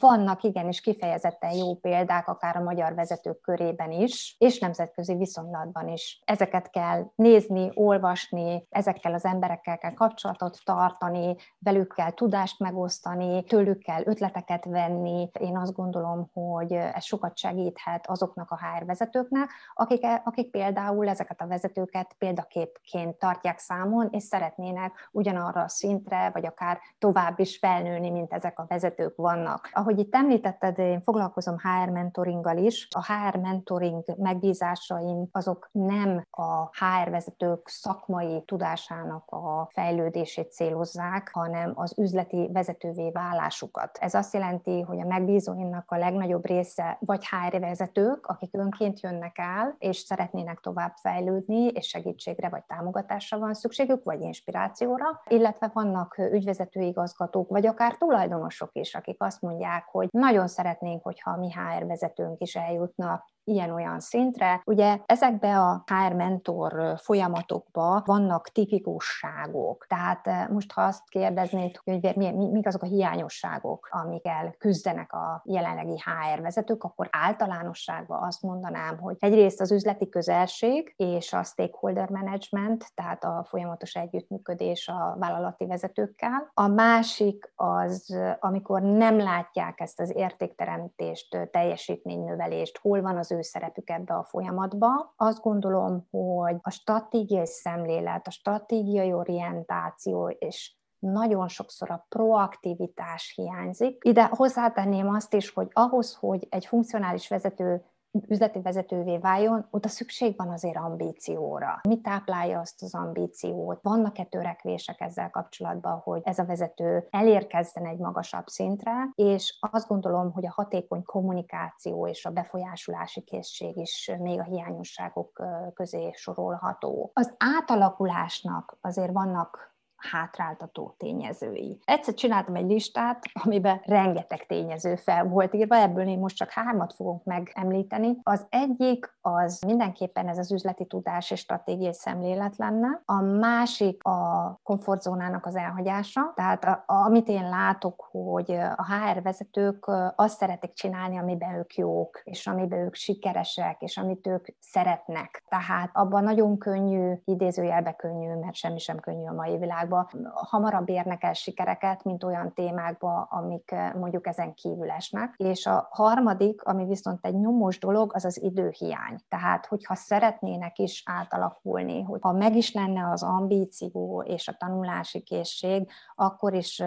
vannak igenis kifejezetten jó példák, akár a magyar vezetők körében is, és nemzetközi viszonylatban is. Ezeket kell nézni, olvasni, ezekkel az emberekkel kell kapcsolatot tartani, velük kell tudást megosztani, tőlük kell ötleteket venni. Én azt gondolom, hogy ez sokat segíthet azoknak a HR vezetőknek, akik, akik például ezeket a vezetőket példaképként tartják számon, és szeretnének ugyanarra a szintre, vagy akár tovább is felnőni, mint ezek a vezetők vannak ahogy itt említetted, én foglalkozom HR mentoringgal is. A HR mentoring megbízásaim azok nem a HR vezetők szakmai tudásának a fejlődését célozzák, hanem az üzleti vezetővé válásukat. Ez azt jelenti, hogy a megbízóimnak a legnagyobb része vagy HR vezetők, akik önként jönnek el, és szeretnének tovább fejlődni, és segítségre vagy támogatásra van szükségük, vagy inspirációra, illetve vannak ügyvezető igazgatók, vagy akár tulajdonosok is, akik azt mondják, mondják, hogy nagyon szeretnénk, hogyha a mi HR vezetőnk is eljutna ilyen-olyan szintre. Ugye ezekbe a HR mentor folyamatokba vannak tipikusságok. Tehát most ha azt kérdeznéd, hogy mi, mi, mik azok a hiányosságok, amikkel küzdenek a jelenlegi HR vezetők, akkor általánosságban azt mondanám, hogy egyrészt az üzleti közelség és a stakeholder management, tehát a folyamatos együttműködés a vállalati vezetőkkel. A másik az, amikor nem látják ezt az értékteremtést, teljesítménynövelést, hol van az szerepük ebbe a folyamatba. Azt gondolom, hogy a stratégiai szemlélet, a stratégiai orientáció és nagyon sokszor a proaktivitás hiányzik. Ide hozzátenném azt is, hogy ahhoz, hogy egy funkcionális vezető üzleti vezetővé váljon, oda szükség van azért ambícióra. Mi táplálja azt az ambíciót? Vannak-e törekvések ezzel kapcsolatban, hogy ez a vezető elérkezzen egy magasabb szintre, és azt gondolom, hogy a hatékony kommunikáció és a befolyásolási készség is még a hiányosságok közé sorolható. Az átalakulásnak azért vannak hátráltató tényezői. Egyszer csináltam egy listát, amiben rengeteg tényező fel volt írva, ebből én most csak hármat fogok megemlíteni. Az egyik az mindenképpen ez az üzleti tudás és stratégiai szemlélet lenne. A másik a komfortzónának az elhagyása, tehát a, amit én látok, hogy a HR vezetők azt szeretik csinálni, amiben ők jók, és amiben ők sikeresek, és amit ők szeretnek. Tehát abban nagyon könnyű, idézőjelbe könnyű, mert semmi sem könnyű a mai világban, hamarabb érnek el sikereket, mint olyan témákba, amik mondjuk ezen kívül esnek. És a harmadik, ami viszont egy nyomós dolog, az az időhiány. Tehát, hogyha szeretnének is átalakulni, hogy ha meg is lenne az ambíció és a tanulási készség, akkor is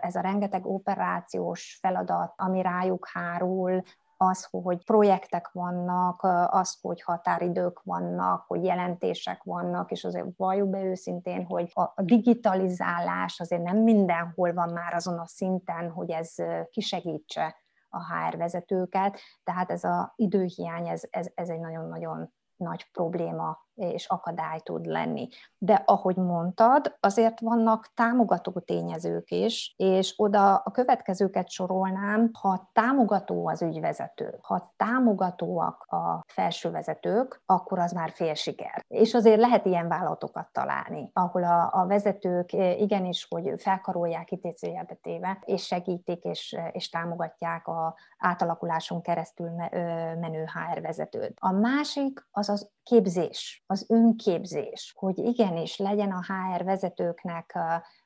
ez a rengeteg operációs feladat, ami rájuk hárul, az, hogy projektek vannak, az, hogy határidők vannak, hogy jelentések vannak, és azért valljuk be őszintén, hogy a digitalizálás azért nem mindenhol van már azon a szinten, hogy ez kisegítse a HR vezetőket, tehát ez az időhiány, ez, ez, ez egy nagyon-nagyon nagy probléma és akadály tud lenni. De ahogy mondtad, azért vannak támogató tényezők is, és oda a következőket sorolnám, ha támogató az ügyvezető, ha támogatóak a felsővezetők, akkor az már fél siker. És azért lehet ilyen vállalatokat találni, ahol a, a vezetők igenis, hogy felkarolják idézőjelbe téve, és segítik és, és támogatják a átalakuláson keresztül menő HR vezetőt. A másik az az képzés az önképzés, hogy igenis legyen a HR vezetőknek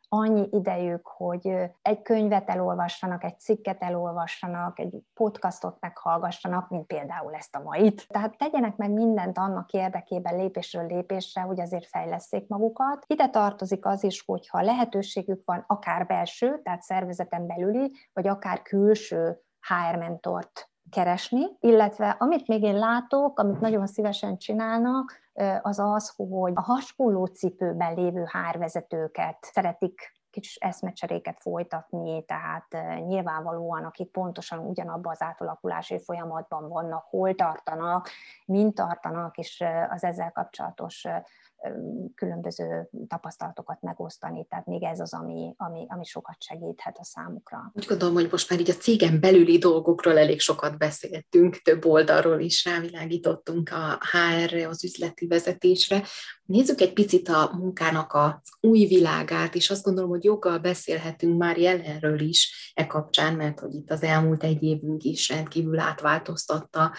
annyi idejük, hogy egy könyvet elolvassanak, egy cikket elolvassanak, egy podcastot meghallgassanak, mint például ezt a mait. Tehát tegyenek meg mindent annak érdekében lépésről lépésre, hogy azért fejleszék magukat. Ide tartozik az is, hogyha lehetőségük van akár belső, tehát szervezeten belüli, vagy akár külső HR mentort keresni, illetve amit még én látok, amit nagyon szívesen csinálnak, az az, hogy a hasonló cipőben lévő hárvezetőket szeretik kis eszmecseréket folytatni, tehát nyilvánvalóan, akik pontosan ugyanabban az átalakulási folyamatban vannak, hol tartanak, mint tartanak, és az ezzel kapcsolatos különböző tapasztalatokat megosztani, tehát még ez az, ami, ami, ami sokat segíthet a számukra. Úgy gondolom, hogy most már így a cégen belüli dolgokról elég sokat beszéltünk, több oldalról is rávilágítottunk a HR-re, az üzleti vezetésre. Nézzük egy picit a munkának az új világát, és azt gondolom, hogy joggal beszélhetünk már jelenről is e kapcsán, mert hogy itt az elmúlt egy évünk is rendkívül átváltoztatta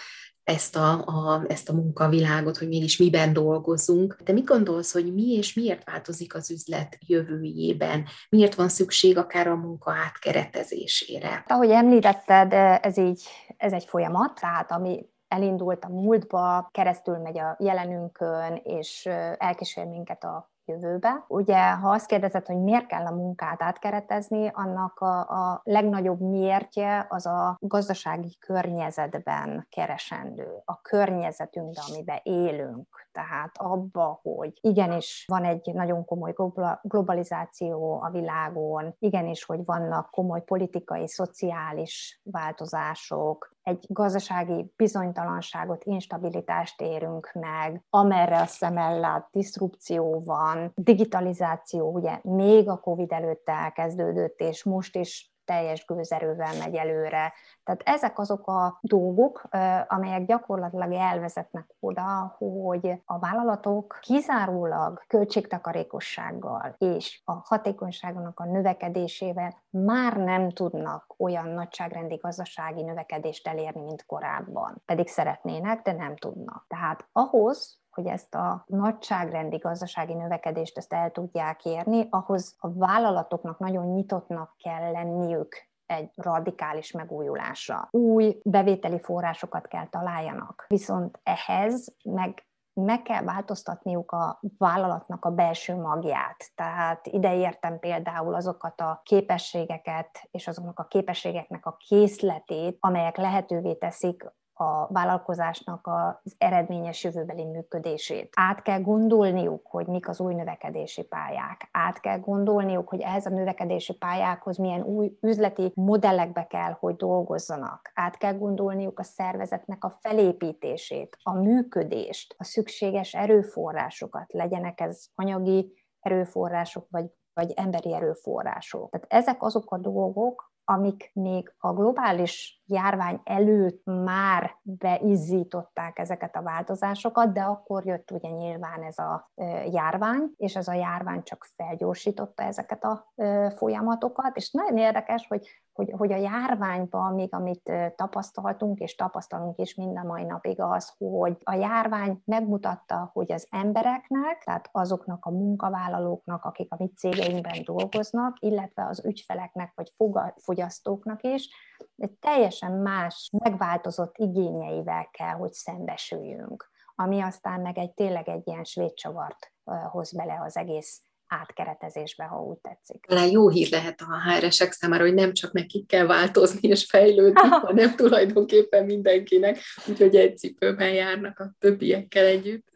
ezt a, a, ezt a munkavilágot, hogy mégis miben dolgozunk. De mit gondolsz, hogy mi és miért változik az üzlet jövőjében? Miért van szükség akár a munka átkeretezésére? Ahogy említetted, ez így, ez egy folyamat, tehát ami elindult a múltba, keresztül megy a jelenünkön, és elkísér minket a jövőbe. Ugye, ha azt kérdezed, hogy miért kell a munkát átkeretezni, annak a, a legnagyobb miértje az a gazdasági környezetben keresendő, a környezetünkben, amiben élünk. Tehát abba, hogy igenis van egy nagyon komoly globalizáció a világon, igenis, hogy vannak komoly politikai, szociális változások, egy gazdasági bizonytalanságot, instabilitást érünk meg, amerre a szemellát diszrupció van, digitalizáció ugye még a COVID előtt elkezdődött, és most is teljes gőzerővel megy előre. Tehát ezek azok a dolgok, amelyek gyakorlatilag elvezetnek oda, hogy a vállalatok kizárólag költségtakarékossággal és a hatékonyságnak a növekedésével már nem tudnak olyan nagyságrendi gazdasági növekedést elérni, mint korábban. Pedig szeretnének, de nem tudnak. Tehát ahhoz, hogy ezt a nagyságrendi gazdasági növekedést ezt el tudják érni, ahhoz a vállalatoknak nagyon nyitottnak kell lenniük egy radikális megújulásra. Új bevételi forrásokat kell találjanak. Viszont ehhez meg meg kell változtatniuk a vállalatnak a belső magját. Tehát ide értem például azokat a képességeket és azoknak a képességeknek a készletét, amelyek lehetővé teszik a vállalkozásnak az eredményes jövőbeli működését. Át kell gondolniuk, hogy mik az új növekedési pályák. Át kell gondolniuk, hogy ehhez a növekedési pályákhoz milyen új üzleti modellekbe kell, hogy dolgozzanak. Át kell gondolniuk a szervezetnek a felépítését, a működést, a szükséges erőforrásokat, legyenek ez anyagi erőforrások, vagy vagy emberi erőforrások. Tehát ezek azok a dolgok, amik még a globális járvány előtt már beizzították ezeket a változásokat, de akkor jött ugye nyilván ez a járvány, és ez a járvány csak felgyorsította ezeket a folyamatokat, és nagyon érdekes, hogy hogy, hogy a járványban még amit tapasztaltunk, és tapasztalunk is minden mai napig az, hogy a járvány megmutatta, hogy az embereknek, tehát azoknak a munkavállalóknak, akik a mi cégeinkben dolgoznak, illetve az ügyfeleknek vagy fogyasztóknak is, egy teljesen más, megváltozott igényeivel kell, hogy szembesüljünk ami aztán meg egy tényleg egy ilyen svédcsavart hoz bele az egész átkeretezésbe, ha úgy tetszik. Talán jó hír lehet a HR-esek számára, hogy nem csak nekik kell változni és fejlődni, hanem tulajdonképpen mindenkinek, úgyhogy egy cipőben járnak a többiekkel együtt.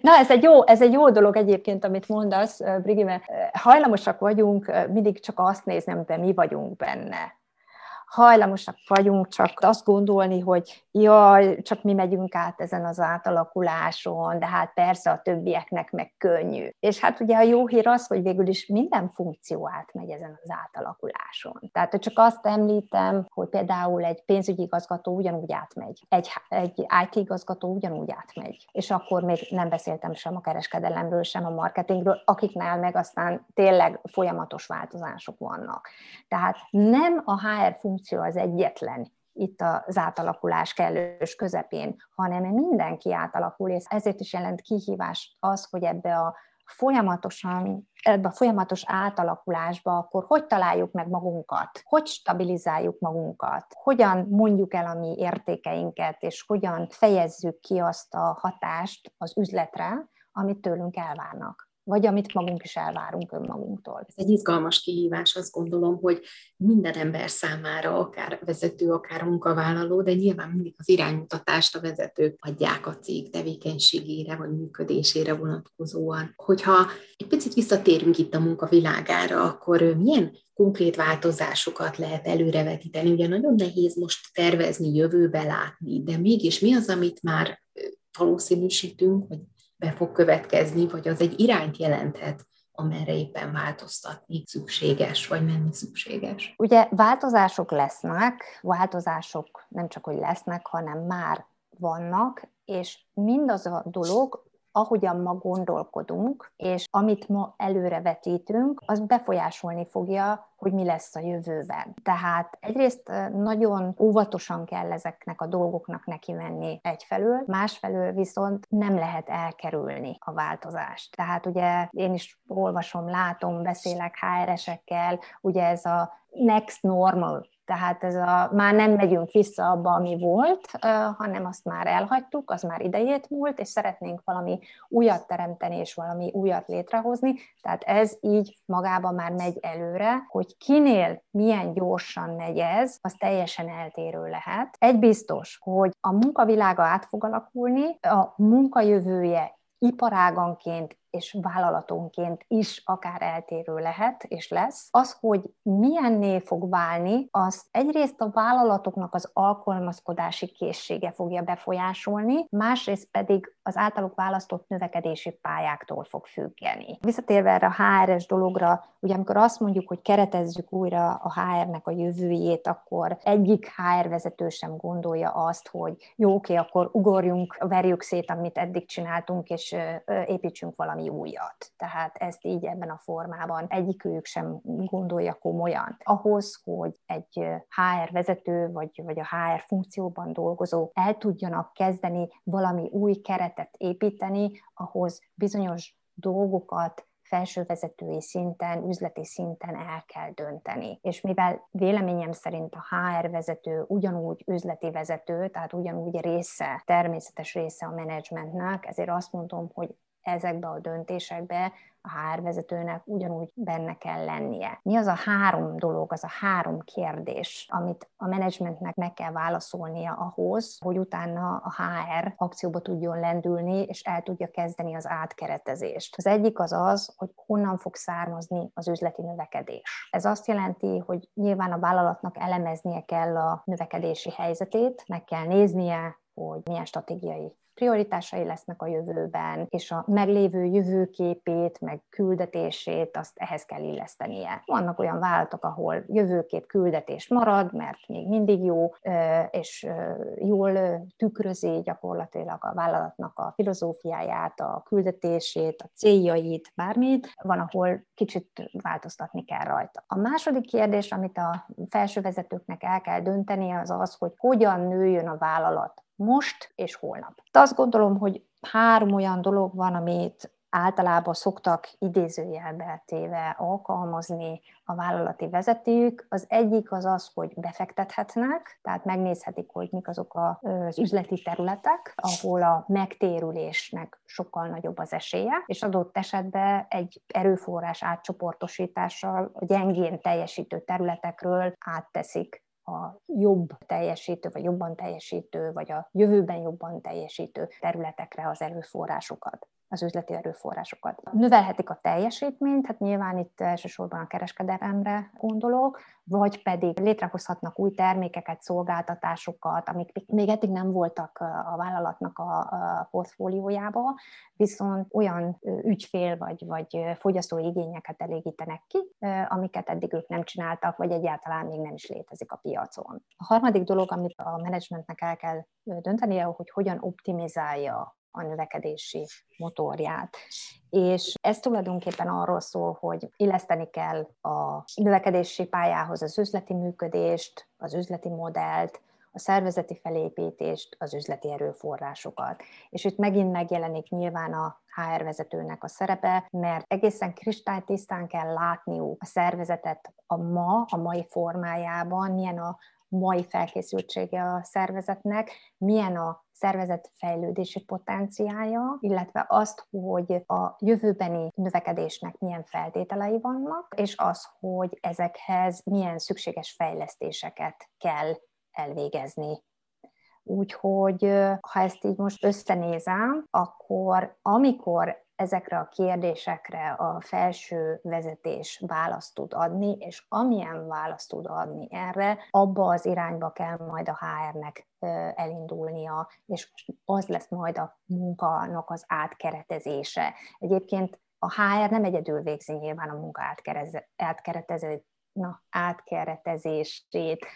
Na, ez egy, jó, ez egy jó dolog egyébként, amit mondasz, Brigi, mert hajlamosak vagyunk mindig csak azt nézni, amiben mi vagyunk benne hajlamosak vagyunk csak azt gondolni, hogy jaj, csak mi megyünk át ezen az átalakuláson, de hát persze a többieknek meg könnyű. És hát ugye a jó hír az, hogy végül is minden funkció átmegy ezen az átalakuláson. Tehát hogy csak azt említem, hogy például egy pénzügyi igazgató ugyanúgy átmegy, egy, egy IT igazgató ugyanúgy átmegy, és akkor még nem beszéltem sem a kereskedelemről, sem a marketingről, akiknál meg aztán tényleg folyamatos változások vannak. Tehát nem a HR funkció funkció az egyetlen itt az átalakulás kellős közepén, hanem mindenki átalakul, és ezért is jelent kihívás az, hogy ebbe a folyamatosan, ebbe a folyamatos átalakulásba, akkor hogy találjuk meg magunkat, hogy stabilizáljuk magunkat, hogyan mondjuk el a mi értékeinket, és hogyan fejezzük ki azt a hatást az üzletre, amit tőlünk elvárnak vagy amit magunk is elvárunk önmagunktól. Ez egy izgalmas kihívás, azt gondolom, hogy minden ember számára, akár vezető, akár munkavállaló, de nyilván mindig az iránymutatást a vezetők adják a cég tevékenységére vagy működésére vonatkozóan. Hogyha egy picit visszatérünk itt a munkavilágára, akkor milyen konkrét változásokat lehet előrevetíteni? Ugye nagyon nehéz most tervezni, jövőbe látni, de mégis mi az, amit már valószínűsítünk, vagy be fog következni, vagy az egy irányt jelenthet, amerre éppen változtatni szükséges, vagy menni szükséges. Ugye változások lesznek, változások nem csak, hogy lesznek, hanem már vannak, és mindaz a dolog, ahogyan ma gondolkodunk, és amit ma előrevetítünk, az befolyásolni fogja, hogy mi lesz a jövőben. Tehát egyrészt nagyon óvatosan kell ezeknek a dolgoknak neki menni egyfelől, másfelől viszont nem lehet elkerülni a változást. Tehát ugye én is olvasom, látom, beszélek HR-esekkel, ugye ez a next normal tehát ez a, már nem megyünk vissza abba, ami volt, hanem azt már elhagytuk, az már idejét múlt, és szeretnénk valami újat teremteni, és valami újat létrehozni. Tehát ez így magában már megy előre, hogy kinél milyen gyorsan megy ez, az teljesen eltérő lehet. Egy biztos, hogy a munkavilága át fog alakulni, a munkajövője iparáganként és vállalatonként is akár eltérő lehet és lesz. Az, hogy milyenné fog válni, az egyrészt a vállalatoknak az alkalmazkodási készsége fogja befolyásolni, másrészt pedig az általuk választott növekedési pályáktól fog függeni. Visszatérve erre a HR-es dologra, ugye amikor azt mondjuk, hogy keretezzük újra a HR-nek a jövőjét, akkor egyik HR vezető sem gondolja azt, hogy jó, oké, akkor ugorjunk, verjük szét, amit eddig csináltunk, és építsünk valami valami újat. Tehát ezt így ebben a formában egyikőjük sem gondolja komolyan. Ahhoz, hogy egy HR vezető vagy, vagy a HR funkcióban dolgozó el tudjanak kezdeni valami új keretet építeni, ahhoz bizonyos dolgokat felsővezetői szinten, üzleti szinten el kell dönteni. És mivel véleményem szerint a HR vezető ugyanúgy üzleti vezető, tehát ugyanúgy része, természetes része a menedzsmentnek, ezért azt mondom, hogy ezekbe a döntésekbe a HR vezetőnek ugyanúgy benne kell lennie. Mi az a három dolog, az a három kérdés, amit a menedzsmentnek meg kell válaszolnia ahhoz, hogy utána a HR akcióba tudjon lendülni, és el tudja kezdeni az átkeretezést. Az egyik az az, hogy honnan fog származni az üzleti növekedés. Ez azt jelenti, hogy nyilván a vállalatnak elemeznie kell a növekedési helyzetét, meg kell néznie, hogy milyen stratégiai prioritásai lesznek a jövőben, és a meglévő jövőképét, meg küldetését, azt ehhez kell illesztenie. Vannak olyan vállalatok, ahol jövőkép küldetés marad, mert még mindig jó, és jól tükrözi gyakorlatilag a vállalatnak a filozófiáját, a küldetését, a céljait, bármit. Van, ahol kicsit változtatni kell rajta. A második kérdés, amit a felső vezetőknek el kell dönteni, az az, hogy hogyan nőjön a vállalat most és holnap. De azt gondolom, hogy három olyan dolog van, amit általában szoktak idézőjelbe téve alkalmazni a vállalati vezetők. Az egyik az az, hogy befektethetnek, tehát megnézhetik, hogy mik azok az üzleti területek, ahol a megtérülésnek sokkal nagyobb az esélye, és adott esetben egy erőforrás átcsoportosítással a gyengén teljesítő területekről átteszik a jobb teljesítő, vagy jobban teljesítő, vagy a jövőben jobban teljesítő területekre az erőforrásokat az üzleti erőforrásokat. Növelhetik a teljesítményt, hát nyilván itt elsősorban a kereskedelemre gondolok, vagy pedig létrehozhatnak új termékeket, szolgáltatásokat, amik még eddig nem voltak a vállalatnak a portfóliójába, viszont olyan ügyfél vagy, vagy fogyasztói igényeket elégítenek ki, amiket eddig ők nem csináltak, vagy egyáltalán még nem is létezik a piacon. A harmadik dolog, amit a menedzsmentnek el kell döntenie, hogy hogyan optimizálja a növekedési motorját. És ez tulajdonképpen arról szól, hogy illeszteni kell a növekedési pályához az üzleti működést, az üzleti modellt, a szervezeti felépítést, az üzleti erőforrásokat. És itt megint megjelenik nyilván a HR vezetőnek a szerepe, mert egészen kristálytisztán kell látniuk a szervezetet a ma, a mai formájában, milyen a mai felkészültsége a szervezetnek, milyen a szervezet fejlődési potenciája, illetve azt, hogy a jövőbeni növekedésnek milyen feltételei vannak, és az, hogy ezekhez milyen szükséges fejlesztéseket kell elvégezni. Úgyhogy ha ezt így most összenézem, akkor amikor ezekre a kérdésekre a felső vezetés választ tud adni, és amilyen választ tud adni erre, abba az irányba kell majd a HR-nek elindulnia, és az lesz majd a munkának az átkeretezése. Egyébként a HR nem egyedül végzi nyilván a munka átkeretezését, na, átkeretezését.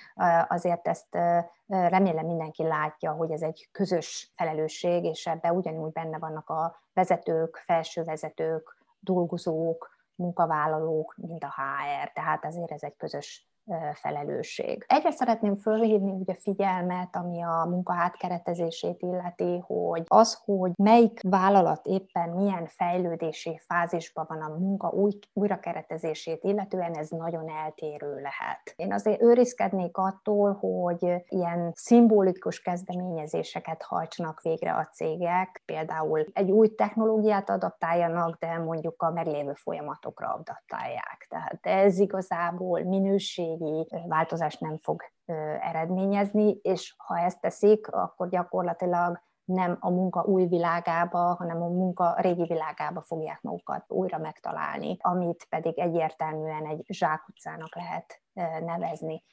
Azért ezt remélem mindenki látja, hogy ez egy közös felelősség, és ebben ugyanúgy benne vannak a vezetők, felső vezetők, dolgozók, munkavállalók, mint a HR. Tehát azért ez egy közös felelősség. Egyre szeretném fölhívni ugye figyelmet, ami a munka átkeretezését illeti, hogy az, hogy melyik vállalat éppen milyen fejlődési fázisban van a munka új, újrakeretezését illetően, ez nagyon eltérő lehet. Én azért őrizkednék attól, hogy ilyen szimbolikus kezdeményezéseket hajtsanak végre a cégek, például egy új technológiát adaptáljanak, de mondjuk a meglévő folyamatokra adaptálják. Tehát ez igazából minőség minőségi változást nem fog eredményezni, és ha ezt teszik, akkor gyakorlatilag nem a munka új világába, hanem a munka régi világába fogják magukat újra megtalálni, amit pedig egyértelműen egy zsákutcának lehet nevezni.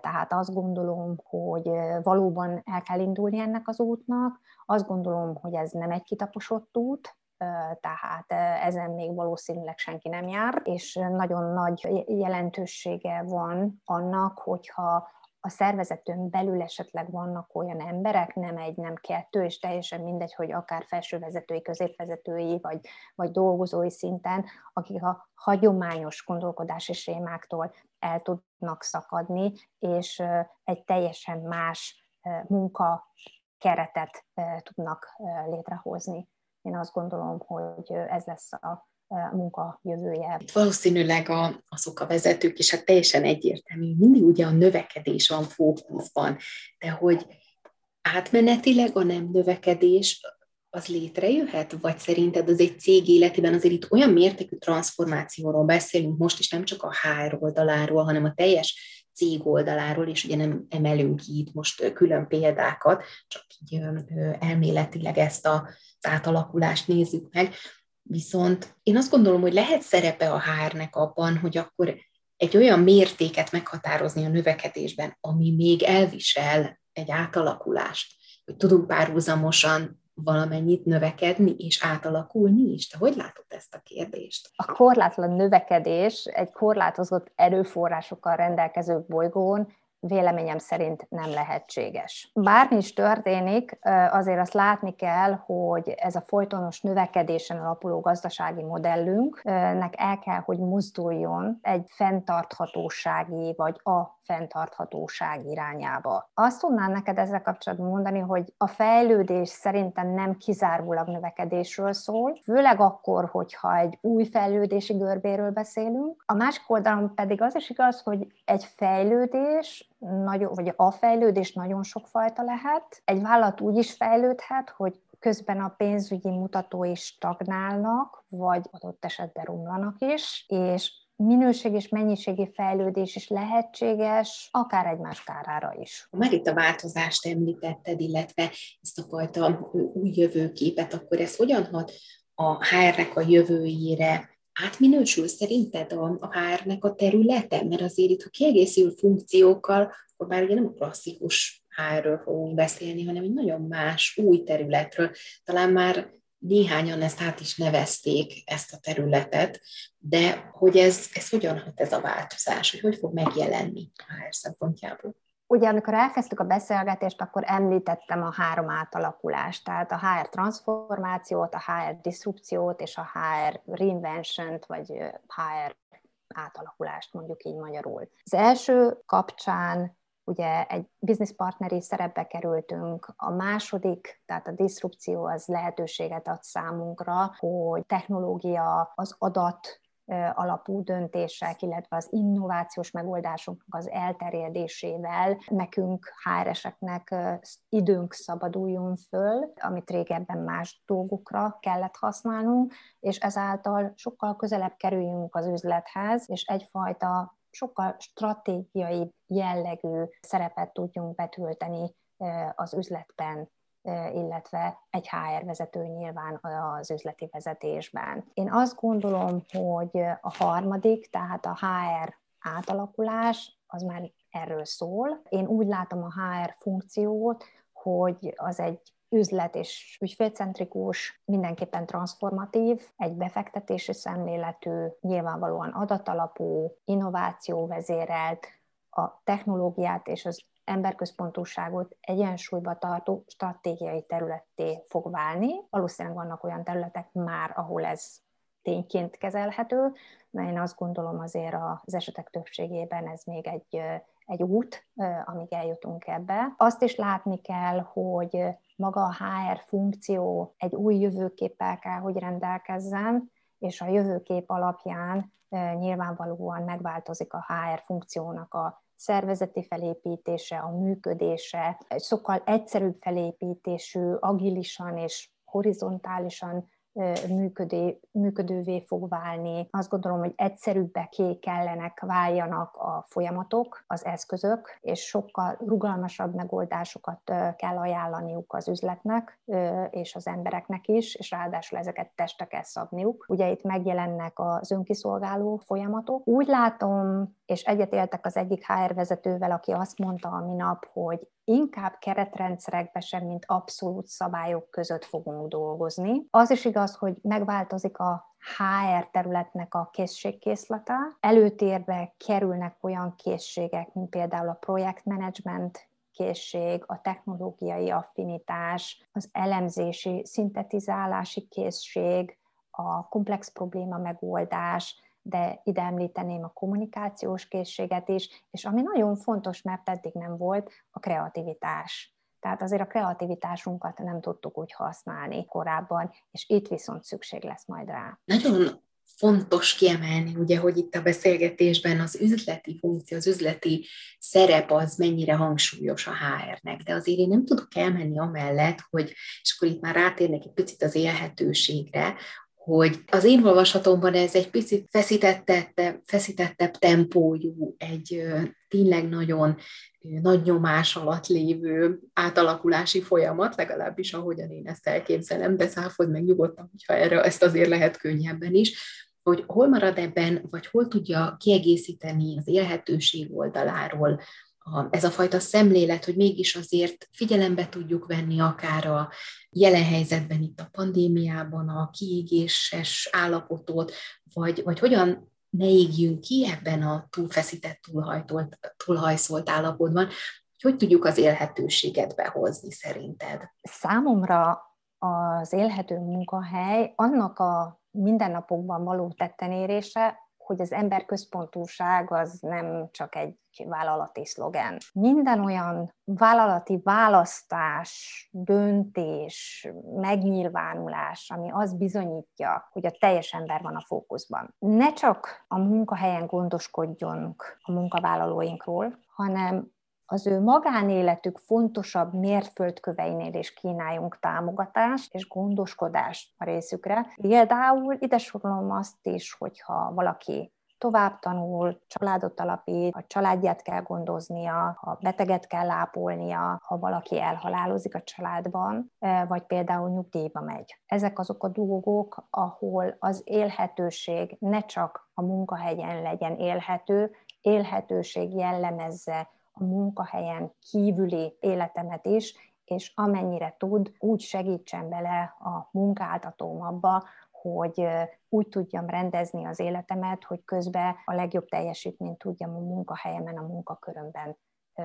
Tehát azt gondolom, hogy valóban el kell indulni ennek az útnak, azt gondolom, hogy ez nem egy kitaposott út, tehát ezen még valószínűleg senki nem jár, és nagyon nagy jelentősége van annak, hogyha a szervezetön belül esetleg vannak olyan emberek, nem egy, nem kettő, és teljesen mindegy, hogy akár felsővezetői, középvezetői, vagy, vagy dolgozói szinten, akik a hagyományos gondolkodási sémáktól el tudnak szakadni, és egy teljesen más munka keretet tudnak létrehozni. Én azt gondolom, hogy ez lesz a munka jövője. Valószínűleg a, azok a vezetők is hát teljesen egyértelmű, mindig ugye a növekedés van fókuszban, de hogy átmenetileg a nem növekedés az létrejöhet, vagy szerinted az egy cég életében azért itt olyan mértékű transformációról beszélünk most is, nem csak a HR oldaláról, hanem a teljes cég oldaláról, és ugye nem emelünk ki itt most külön példákat, csak így elméletileg ezt a átalakulást nézzük meg. Viszont én azt gondolom, hogy lehet szerepe a HR-nek abban, hogy akkor egy olyan mértéket meghatározni a növekedésben, ami még elvisel egy átalakulást, hogy tudunk párhuzamosan valamennyit növekedni és átalakulni is? Te hogy látod ezt a kérdést? A korlátlan növekedés egy korlátozott erőforrásokkal rendelkező bolygón véleményem szerint nem lehetséges. Bármi is történik, azért azt látni kell, hogy ez a folytonos növekedésen alapuló gazdasági modellünknek el kell, hogy mozduljon egy fenntarthatósági vagy a fenntarthatóság irányába. Azt tudnám neked ezzel kapcsolatban mondani, hogy a fejlődés szerintem nem kizárólag növekedésről szól, főleg akkor, hogyha egy új fejlődési görbéről beszélünk. A másik oldalon pedig az is igaz, hogy egy fejlődés nagyon, vagy a fejlődés nagyon sokfajta lehet. Egy vállalat úgy is fejlődhet, hogy közben a pénzügyi mutatói stagnálnak, vagy adott esetben romlanak is, és minőség és mennyiségi fejlődés is lehetséges, akár egymás kárára is. Már itt a változást említetted, illetve ezt a fajta új jövőképet, akkor ez hogyan hat a HR-nek a jövőjére, átminősül szerinted a, a HR-nek a területe? Mert azért itt, ha kiegészül funkciókkal, akkor már ugye nem a klasszikus HR-ről fogunk beszélni, hanem egy nagyon más, új területről. Talán már néhányan ezt át is nevezték, ezt a területet, de hogy ez, ez hogyan hat ez a változás, hogy hogy fog megjelenni a HR szempontjából? Ugye, amikor elkezdtük a beszélgetést, akkor említettem a három átalakulást, tehát a HR transformációt, a HR disrupciót és a HR reinvention vagy HR átalakulást, mondjuk így magyarul. Az első kapcsán ugye egy business partneri szerepbe kerültünk, a második, tehát a diszrupció az lehetőséget ad számunkra, hogy technológia, az adat alapú döntések, illetve az innovációs megoldásoknak az elterjedésével nekünk HR-eseknek időnk szabaduljon föl, amit régebben más dolgokra kellett használnunk, és ezáltal sokkal közelebb kerüljünk az üzlethez, és egyfajta sokkal stratégiai jellegű szerepet tudjunk betölteni az üzletben, illetve egy HR vezető nyilván az üzleti vezetésben. Én azt gondolom, hogy a harmadik, tehát a HR átalakulás, az már erről szól. Én úgy látom a HR funkciót, hogy az egy üzlet és ügyfélcentrikus, mindenképpen transformatív, egy befektetési szemléletű, nyilvánvalóan adatalapú, innováció vezérelt, a technológiát és az emberközpontúságot egyensúlyba tartó stratégiai területté fog válni. Valószínűleg vannak olyan területek már, ahol ez tényként kezelhető, mert én azt gondolom azért az esetek többségében ez még egy, egy út, amíg eljutunk ebbe. Azt is látni kell, hogy maga a HR funkció egy új jövőképpel kell, hogy rendelkezzen, és a jövőkép alapján nyilvánvalóan megváltozik a HR funkciónak a szervezeti felépítése, a működése, egy sokkal egyszerűbb felépítésű, agilisan és horizontálisan működő, működővé fog válni. Azt gondolom, hogy egyszerűbbeké kellenek váljanak a folyamatok, az eszközök, és sokkal rugalmasabb megoldásokat kell ajánlaniuk az üzletnek és az embereknek is, és ráadásul ezeket testre kell szabniuk. Ugye itt megjelennek az önkiszolgáló folyamatok. Úgy látom, és egyetéltek az egyik HR vezetővel, aki azt mondta a minap, hogy inkább keretrendszerekbe sem, mint abszolút szabályok között fogunk dolgozni. Az is igaz, hogy megváltozik a HR területnek a készségkészlete. Előtérbe kerülnek olyan készségek, mint például a projektmenedzsment készség, a technológiai affinitás, az elemzési, szintetizálási készség, a komplex probléma megoldás, de ide említeném a kommunikációs készséget is, és ami nagyon fontos, mert eddig nem volt, a kreativitás. Tehát azért a kreativitásunkat nem tudtuk úgy használni korábban, és itt viszont szükség lesz majd rá. Nagyon fontos kiemelni, ugye, hogy itt a beszélgetésben az üzleti funkció, az üzleti szerep az mennyire hangsúlyos a HR-nek, de azért én nem tudok elmenni amellett, hogy, és akkor itt már rátérnek egy picit az élhetőségre, hogy az én olvasatomban ez egy picit feszítettebb, feszítettebb tempójú, egy tényleg nagyon nagy nyomás alatt lévő átalakulási folyamat, legalábbis ahogyan én ezt elképzelem, de száfod meg nyugodtan, hogyha erre ezt azért lehet könnyebben is, hogy hol marad ebben, vagy hol tudja kiegészíteni az élhetőség oldaláról a, ez a fajta szemlélet, hogy mégis azért figyelembe tudjuk venni akár a jelen helyzetben itt a pandémiában a kiégéses állapotot, vagy, vagy hogyan ne égjünk ki ebben a túlfeszített, túlhajtolt, túlhajszolt állapotban, hogy tudjuk az élhetőséget behozni szerinted? Számomra az élhető munkahely annak a mindennapokban való tettenérése, hogy az emberközpontúság az nem csak egy vállalati szlogen. Minden olyan vállalati választás, döntés, megnyilvánulás, ami azt bizonyítja, hogy a teljes ember van a fókuszban. Ne csak a munkahelyen gondoskodjunk a munkavállalóinkról, hanem az ő magánéletük fontosabb mérföldköveinél is kínáljunk támogatást és gondoskodást a részükre. Például ide sorolom azt is, hogyha valaki tovább tanul, családot alapít, a családját kell gondoznia, ha beteget kell ápolnia, ha valaki elhalálozik a családban, e, vagy például nyugdíjba megy. Ezek azok a dolgok, ahol az élhetőség ne csak a munkahelyen legyen élhető, élhetőség jellemezze a munkahelyen kívüli életemet is, és amennyire tud, úgy segítsen bele a munkáltatóm abba, hogy úgy tudjam rendezni az életemet, hogy közben a legjobb teljesítményt tudjam a munkahelyemen, a munkakörömben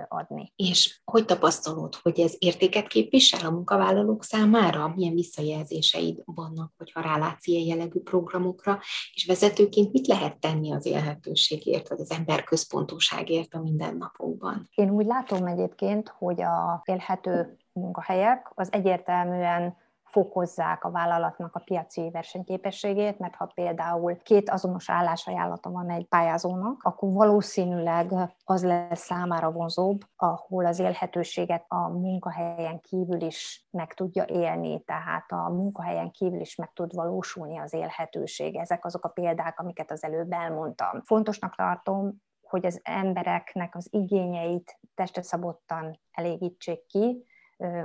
adni. És hogy tapasztalod, hogy ez értéket képvisel a munkavállalók számára? Milyen visszajelzéseid vannak, hogyha rálátsz ilyen jellegű programokra, és vezetőként mit lehet tenni az élhetőségért, vagy az emberközpontúságért a mindennapokban? Én úgy látom egyébként, hogy a élhető munkahelyek az egyértelműen fokozzák a vállalatnak a piaci versenyképességét, mert ha például két azonos állásajánlata van egy pályázónak, akkor valószínűleg az lesz számára vonzóbb, ahol az élhetőséget a munkahelyen kívül is meg tudja élni, tehát a munkahelyen kívül is meg tud valósulni az élhetőség. Ezek azok a példák, amiket az előbb elmondtam. Fontosnak tartom, hogy az embereknek az igényeit testre szabottan elégítsék ki,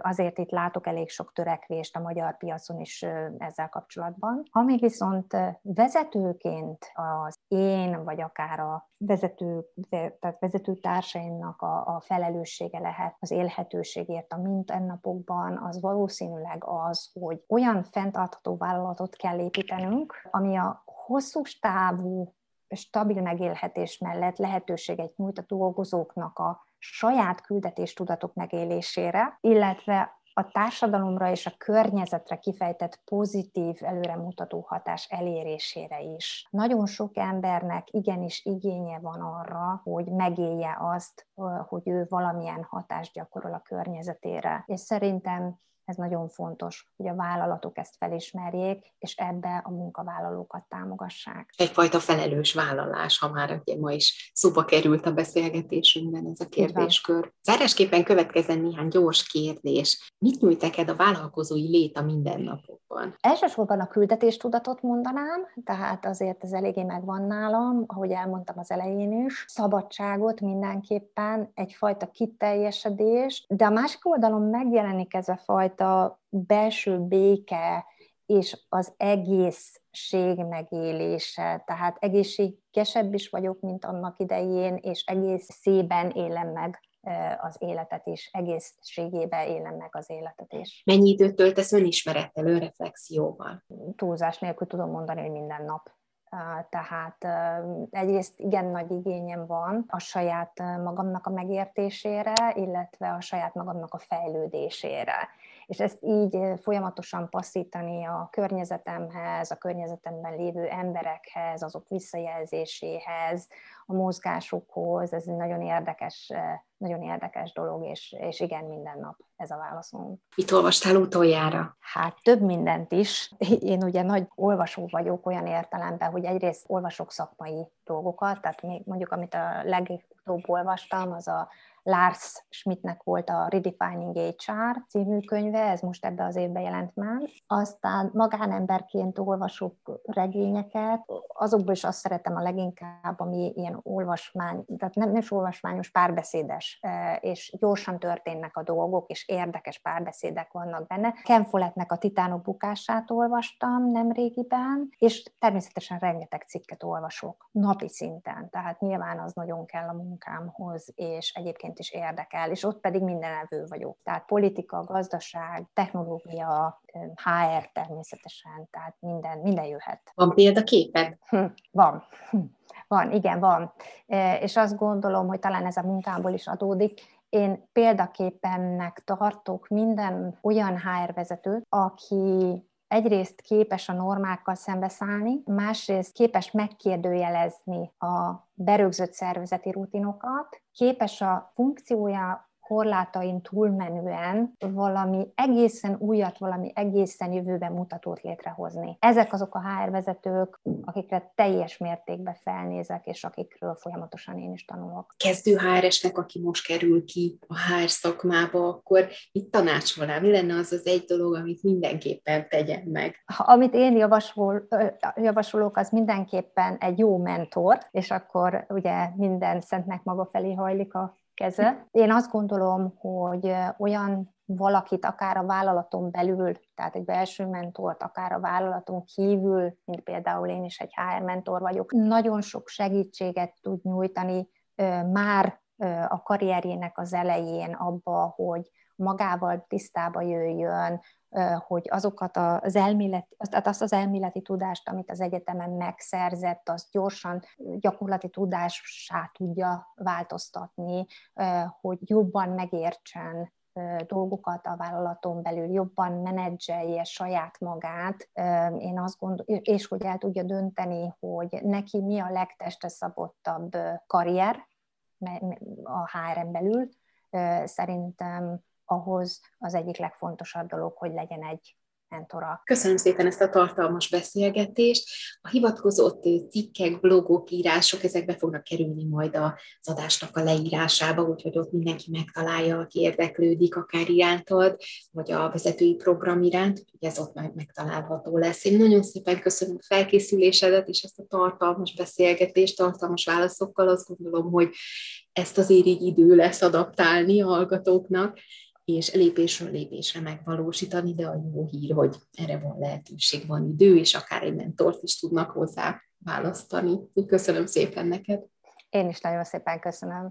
azért itt látok elég sok törekvést a magyar piacon is ezzel kapcsolatban. Ami viszont vezetőként az én, vagy akár a vezető, tehát vezetőtársaimnak a, a felelőssége lehet az élhetőségért a mindennapokban, az valószínűleg az, hogy olyan fenntartható vállalatot kell építenünk, ami a hosszú távú stabil megélhetés mellett lehetőséget nyújt a dolgozóknak a saját küldetéstudatok megélésére, illetve a társadalomra és a környezetre kifejtett pozitív, előremutató hatás elérésére is. Nagyon sok embernek igenis igénye van arra, hogy megélje azt, hogy ő valamilyen hatást gyakorol a környezetére. És szerintem ez nagyon fontos, hogy a vállalatok ezt felismerjék, és ebbe a munkavállalókat támogassák. Egyfajta felelős vállalás, ha már ugye ma is szóba került a beszélgetésünkben ez a kérdéskör. Zárásképpen következzen néhány gyors kérdés. Mit nyújt neked a vállalkozói lét a mindennapokban? Elsősorban a küldetéstudatot mondanám, tehát azért ez eléggé megvan nálam, ahogy elmondtam az elején is. Szabadságot mindenképpen, egyfajta kiteljesedés, de a másik oldalon megjelenik ez a fajta belső béke és az egészség megélése, tehát egészségesebb is vagyok, mint annak idején, és egész szében élem meg az életet is, egészségébe élem meg az életet is. Mennyi időt töltesz önismerettel, önreflexióval? Túlzás nélkül tudom mondani, hogy minden nap. Tehát egyrészt igen nagy igényem van a saját magamnak a megértésére, illetve a saját magamnak a fejlődésére és ezt így folyamatosan passzítani a környezetemhez, a környezetemben lévő emberekhez, azok visszajelzéséhez, a mozgásukhoz, ez egy nagyon érdekes, nagyon érdekes dolog, és, és igen, minden nap ez a válaszunk. Mit olvastál utoljára? Hát több mindent is. Én ugye nagy olvasó vagyok olyan értelemben, hogy egyrészt olvasok szakmai dolgokat, tehát még mondjuk amit a legutóbb olvastam, az a Lars Schmidtnek volt a Redefining HR című könyve, ez most ebbe az évben jelent már. Aztán magánemberként olvasok regényeket, azokból is azt szeretem a leginkább, ami ilyen olvasmány, tehát nem, nem is olvasmányos, párbeszédes és, és gyorsan történnek a dolgok, és érdekes párbeszédek vannak benne. Ken Follettnek a Titánok bukását olvastam nemrégiben, és természetesen rengeteg cikket olvasok napi szinten, tehát nyilván az nagyon kell a munkámhoz, és egyébként is érdekel, és ott pedig minden evő vagyok. Tehát politika, gazdaság, technológia, HR természetesen, tehát minden, minden jöhet. Van példaképed? Hm, van. Hm. Van, igen, van. És azt gondolom, hogy talán ez a munkámból is adódik. Én példaképennek tartok minden olyan HR vezetőt, aki egyrészt képes a normákkal szembeszállni, másrészt képes megkérdőjelezni a berögzött szervezeti rutinokat, képes a funkciója korlátain túlmenően valami egészen újat, valami egészen jövőben mutatót létrehozni. Ezek azok a HR vezetők, akikre teljes mértékben felnézek, és akikről folyamatosan én is tanulok. Kezdő HR-esnek, aki most kerül ki a HR szakmába, akkor itt tanácsolnám, mi lenne az az egy dolog, amit mindenképpen tegyen meg? Amit én javasol, javasolok, az mindenképpen egy jó mentor, és akkor ugye minden szentnek maga felé hajlik a keze. Én azt gondolom, hogy olyan valakit akár a vállalaton belül, tehát egy belső mentort, akár a vállalaton kívül, mint például én is egy HR mentor vagyok, nagyon sok segítséget tud nyújtani már a karrierjének az elején abba, hogy magával tisztába jöjjön, hogy azokat az elméleti, tehát azt az elméleti tudást, amit az egyetemen megszerzett, azt gyorsan gyakorlati tudássá tudja változtatni, hogy jobban megértsen dolgokat a vállalaton belül, jobban menedzselje saját magát, én azt gondolom, és hogy el tudja dönteni, hogy neki mi a legteste szabottabb karrier a HR-en belül. Szerintem ahhoz az egyik legfontosabb dolog, hogy legyen egy mentora. Köszönöm szépen ezt a tartalmas beszélgetést. A hivatkozott cikkek, blogok, írások, ezek be fognak kerülni majd az adásnak a leírásába, úgyhogy ott mindenki megtalálja, aki érdeklődik, akár irántad, vagy a vezetői program iránt, úgyhogy ez ott majd megtalálható lesz. Én nagyon szépen köszönöm a felkészülésedet és ezt a tartalmas beszélgetést, tartalmas válaszokkal. Azt gondolom, hogy ezt azért így idő lesz adaptálni a hallgatóknak, és lépésről lépésre megvalósítani, de a jó hír, hogy erre van lehetőség, van idő, és akár egy mentort is tudnak hozzá választani. Köszönöm szépen neked! Én is nagyon szépen köszönöm.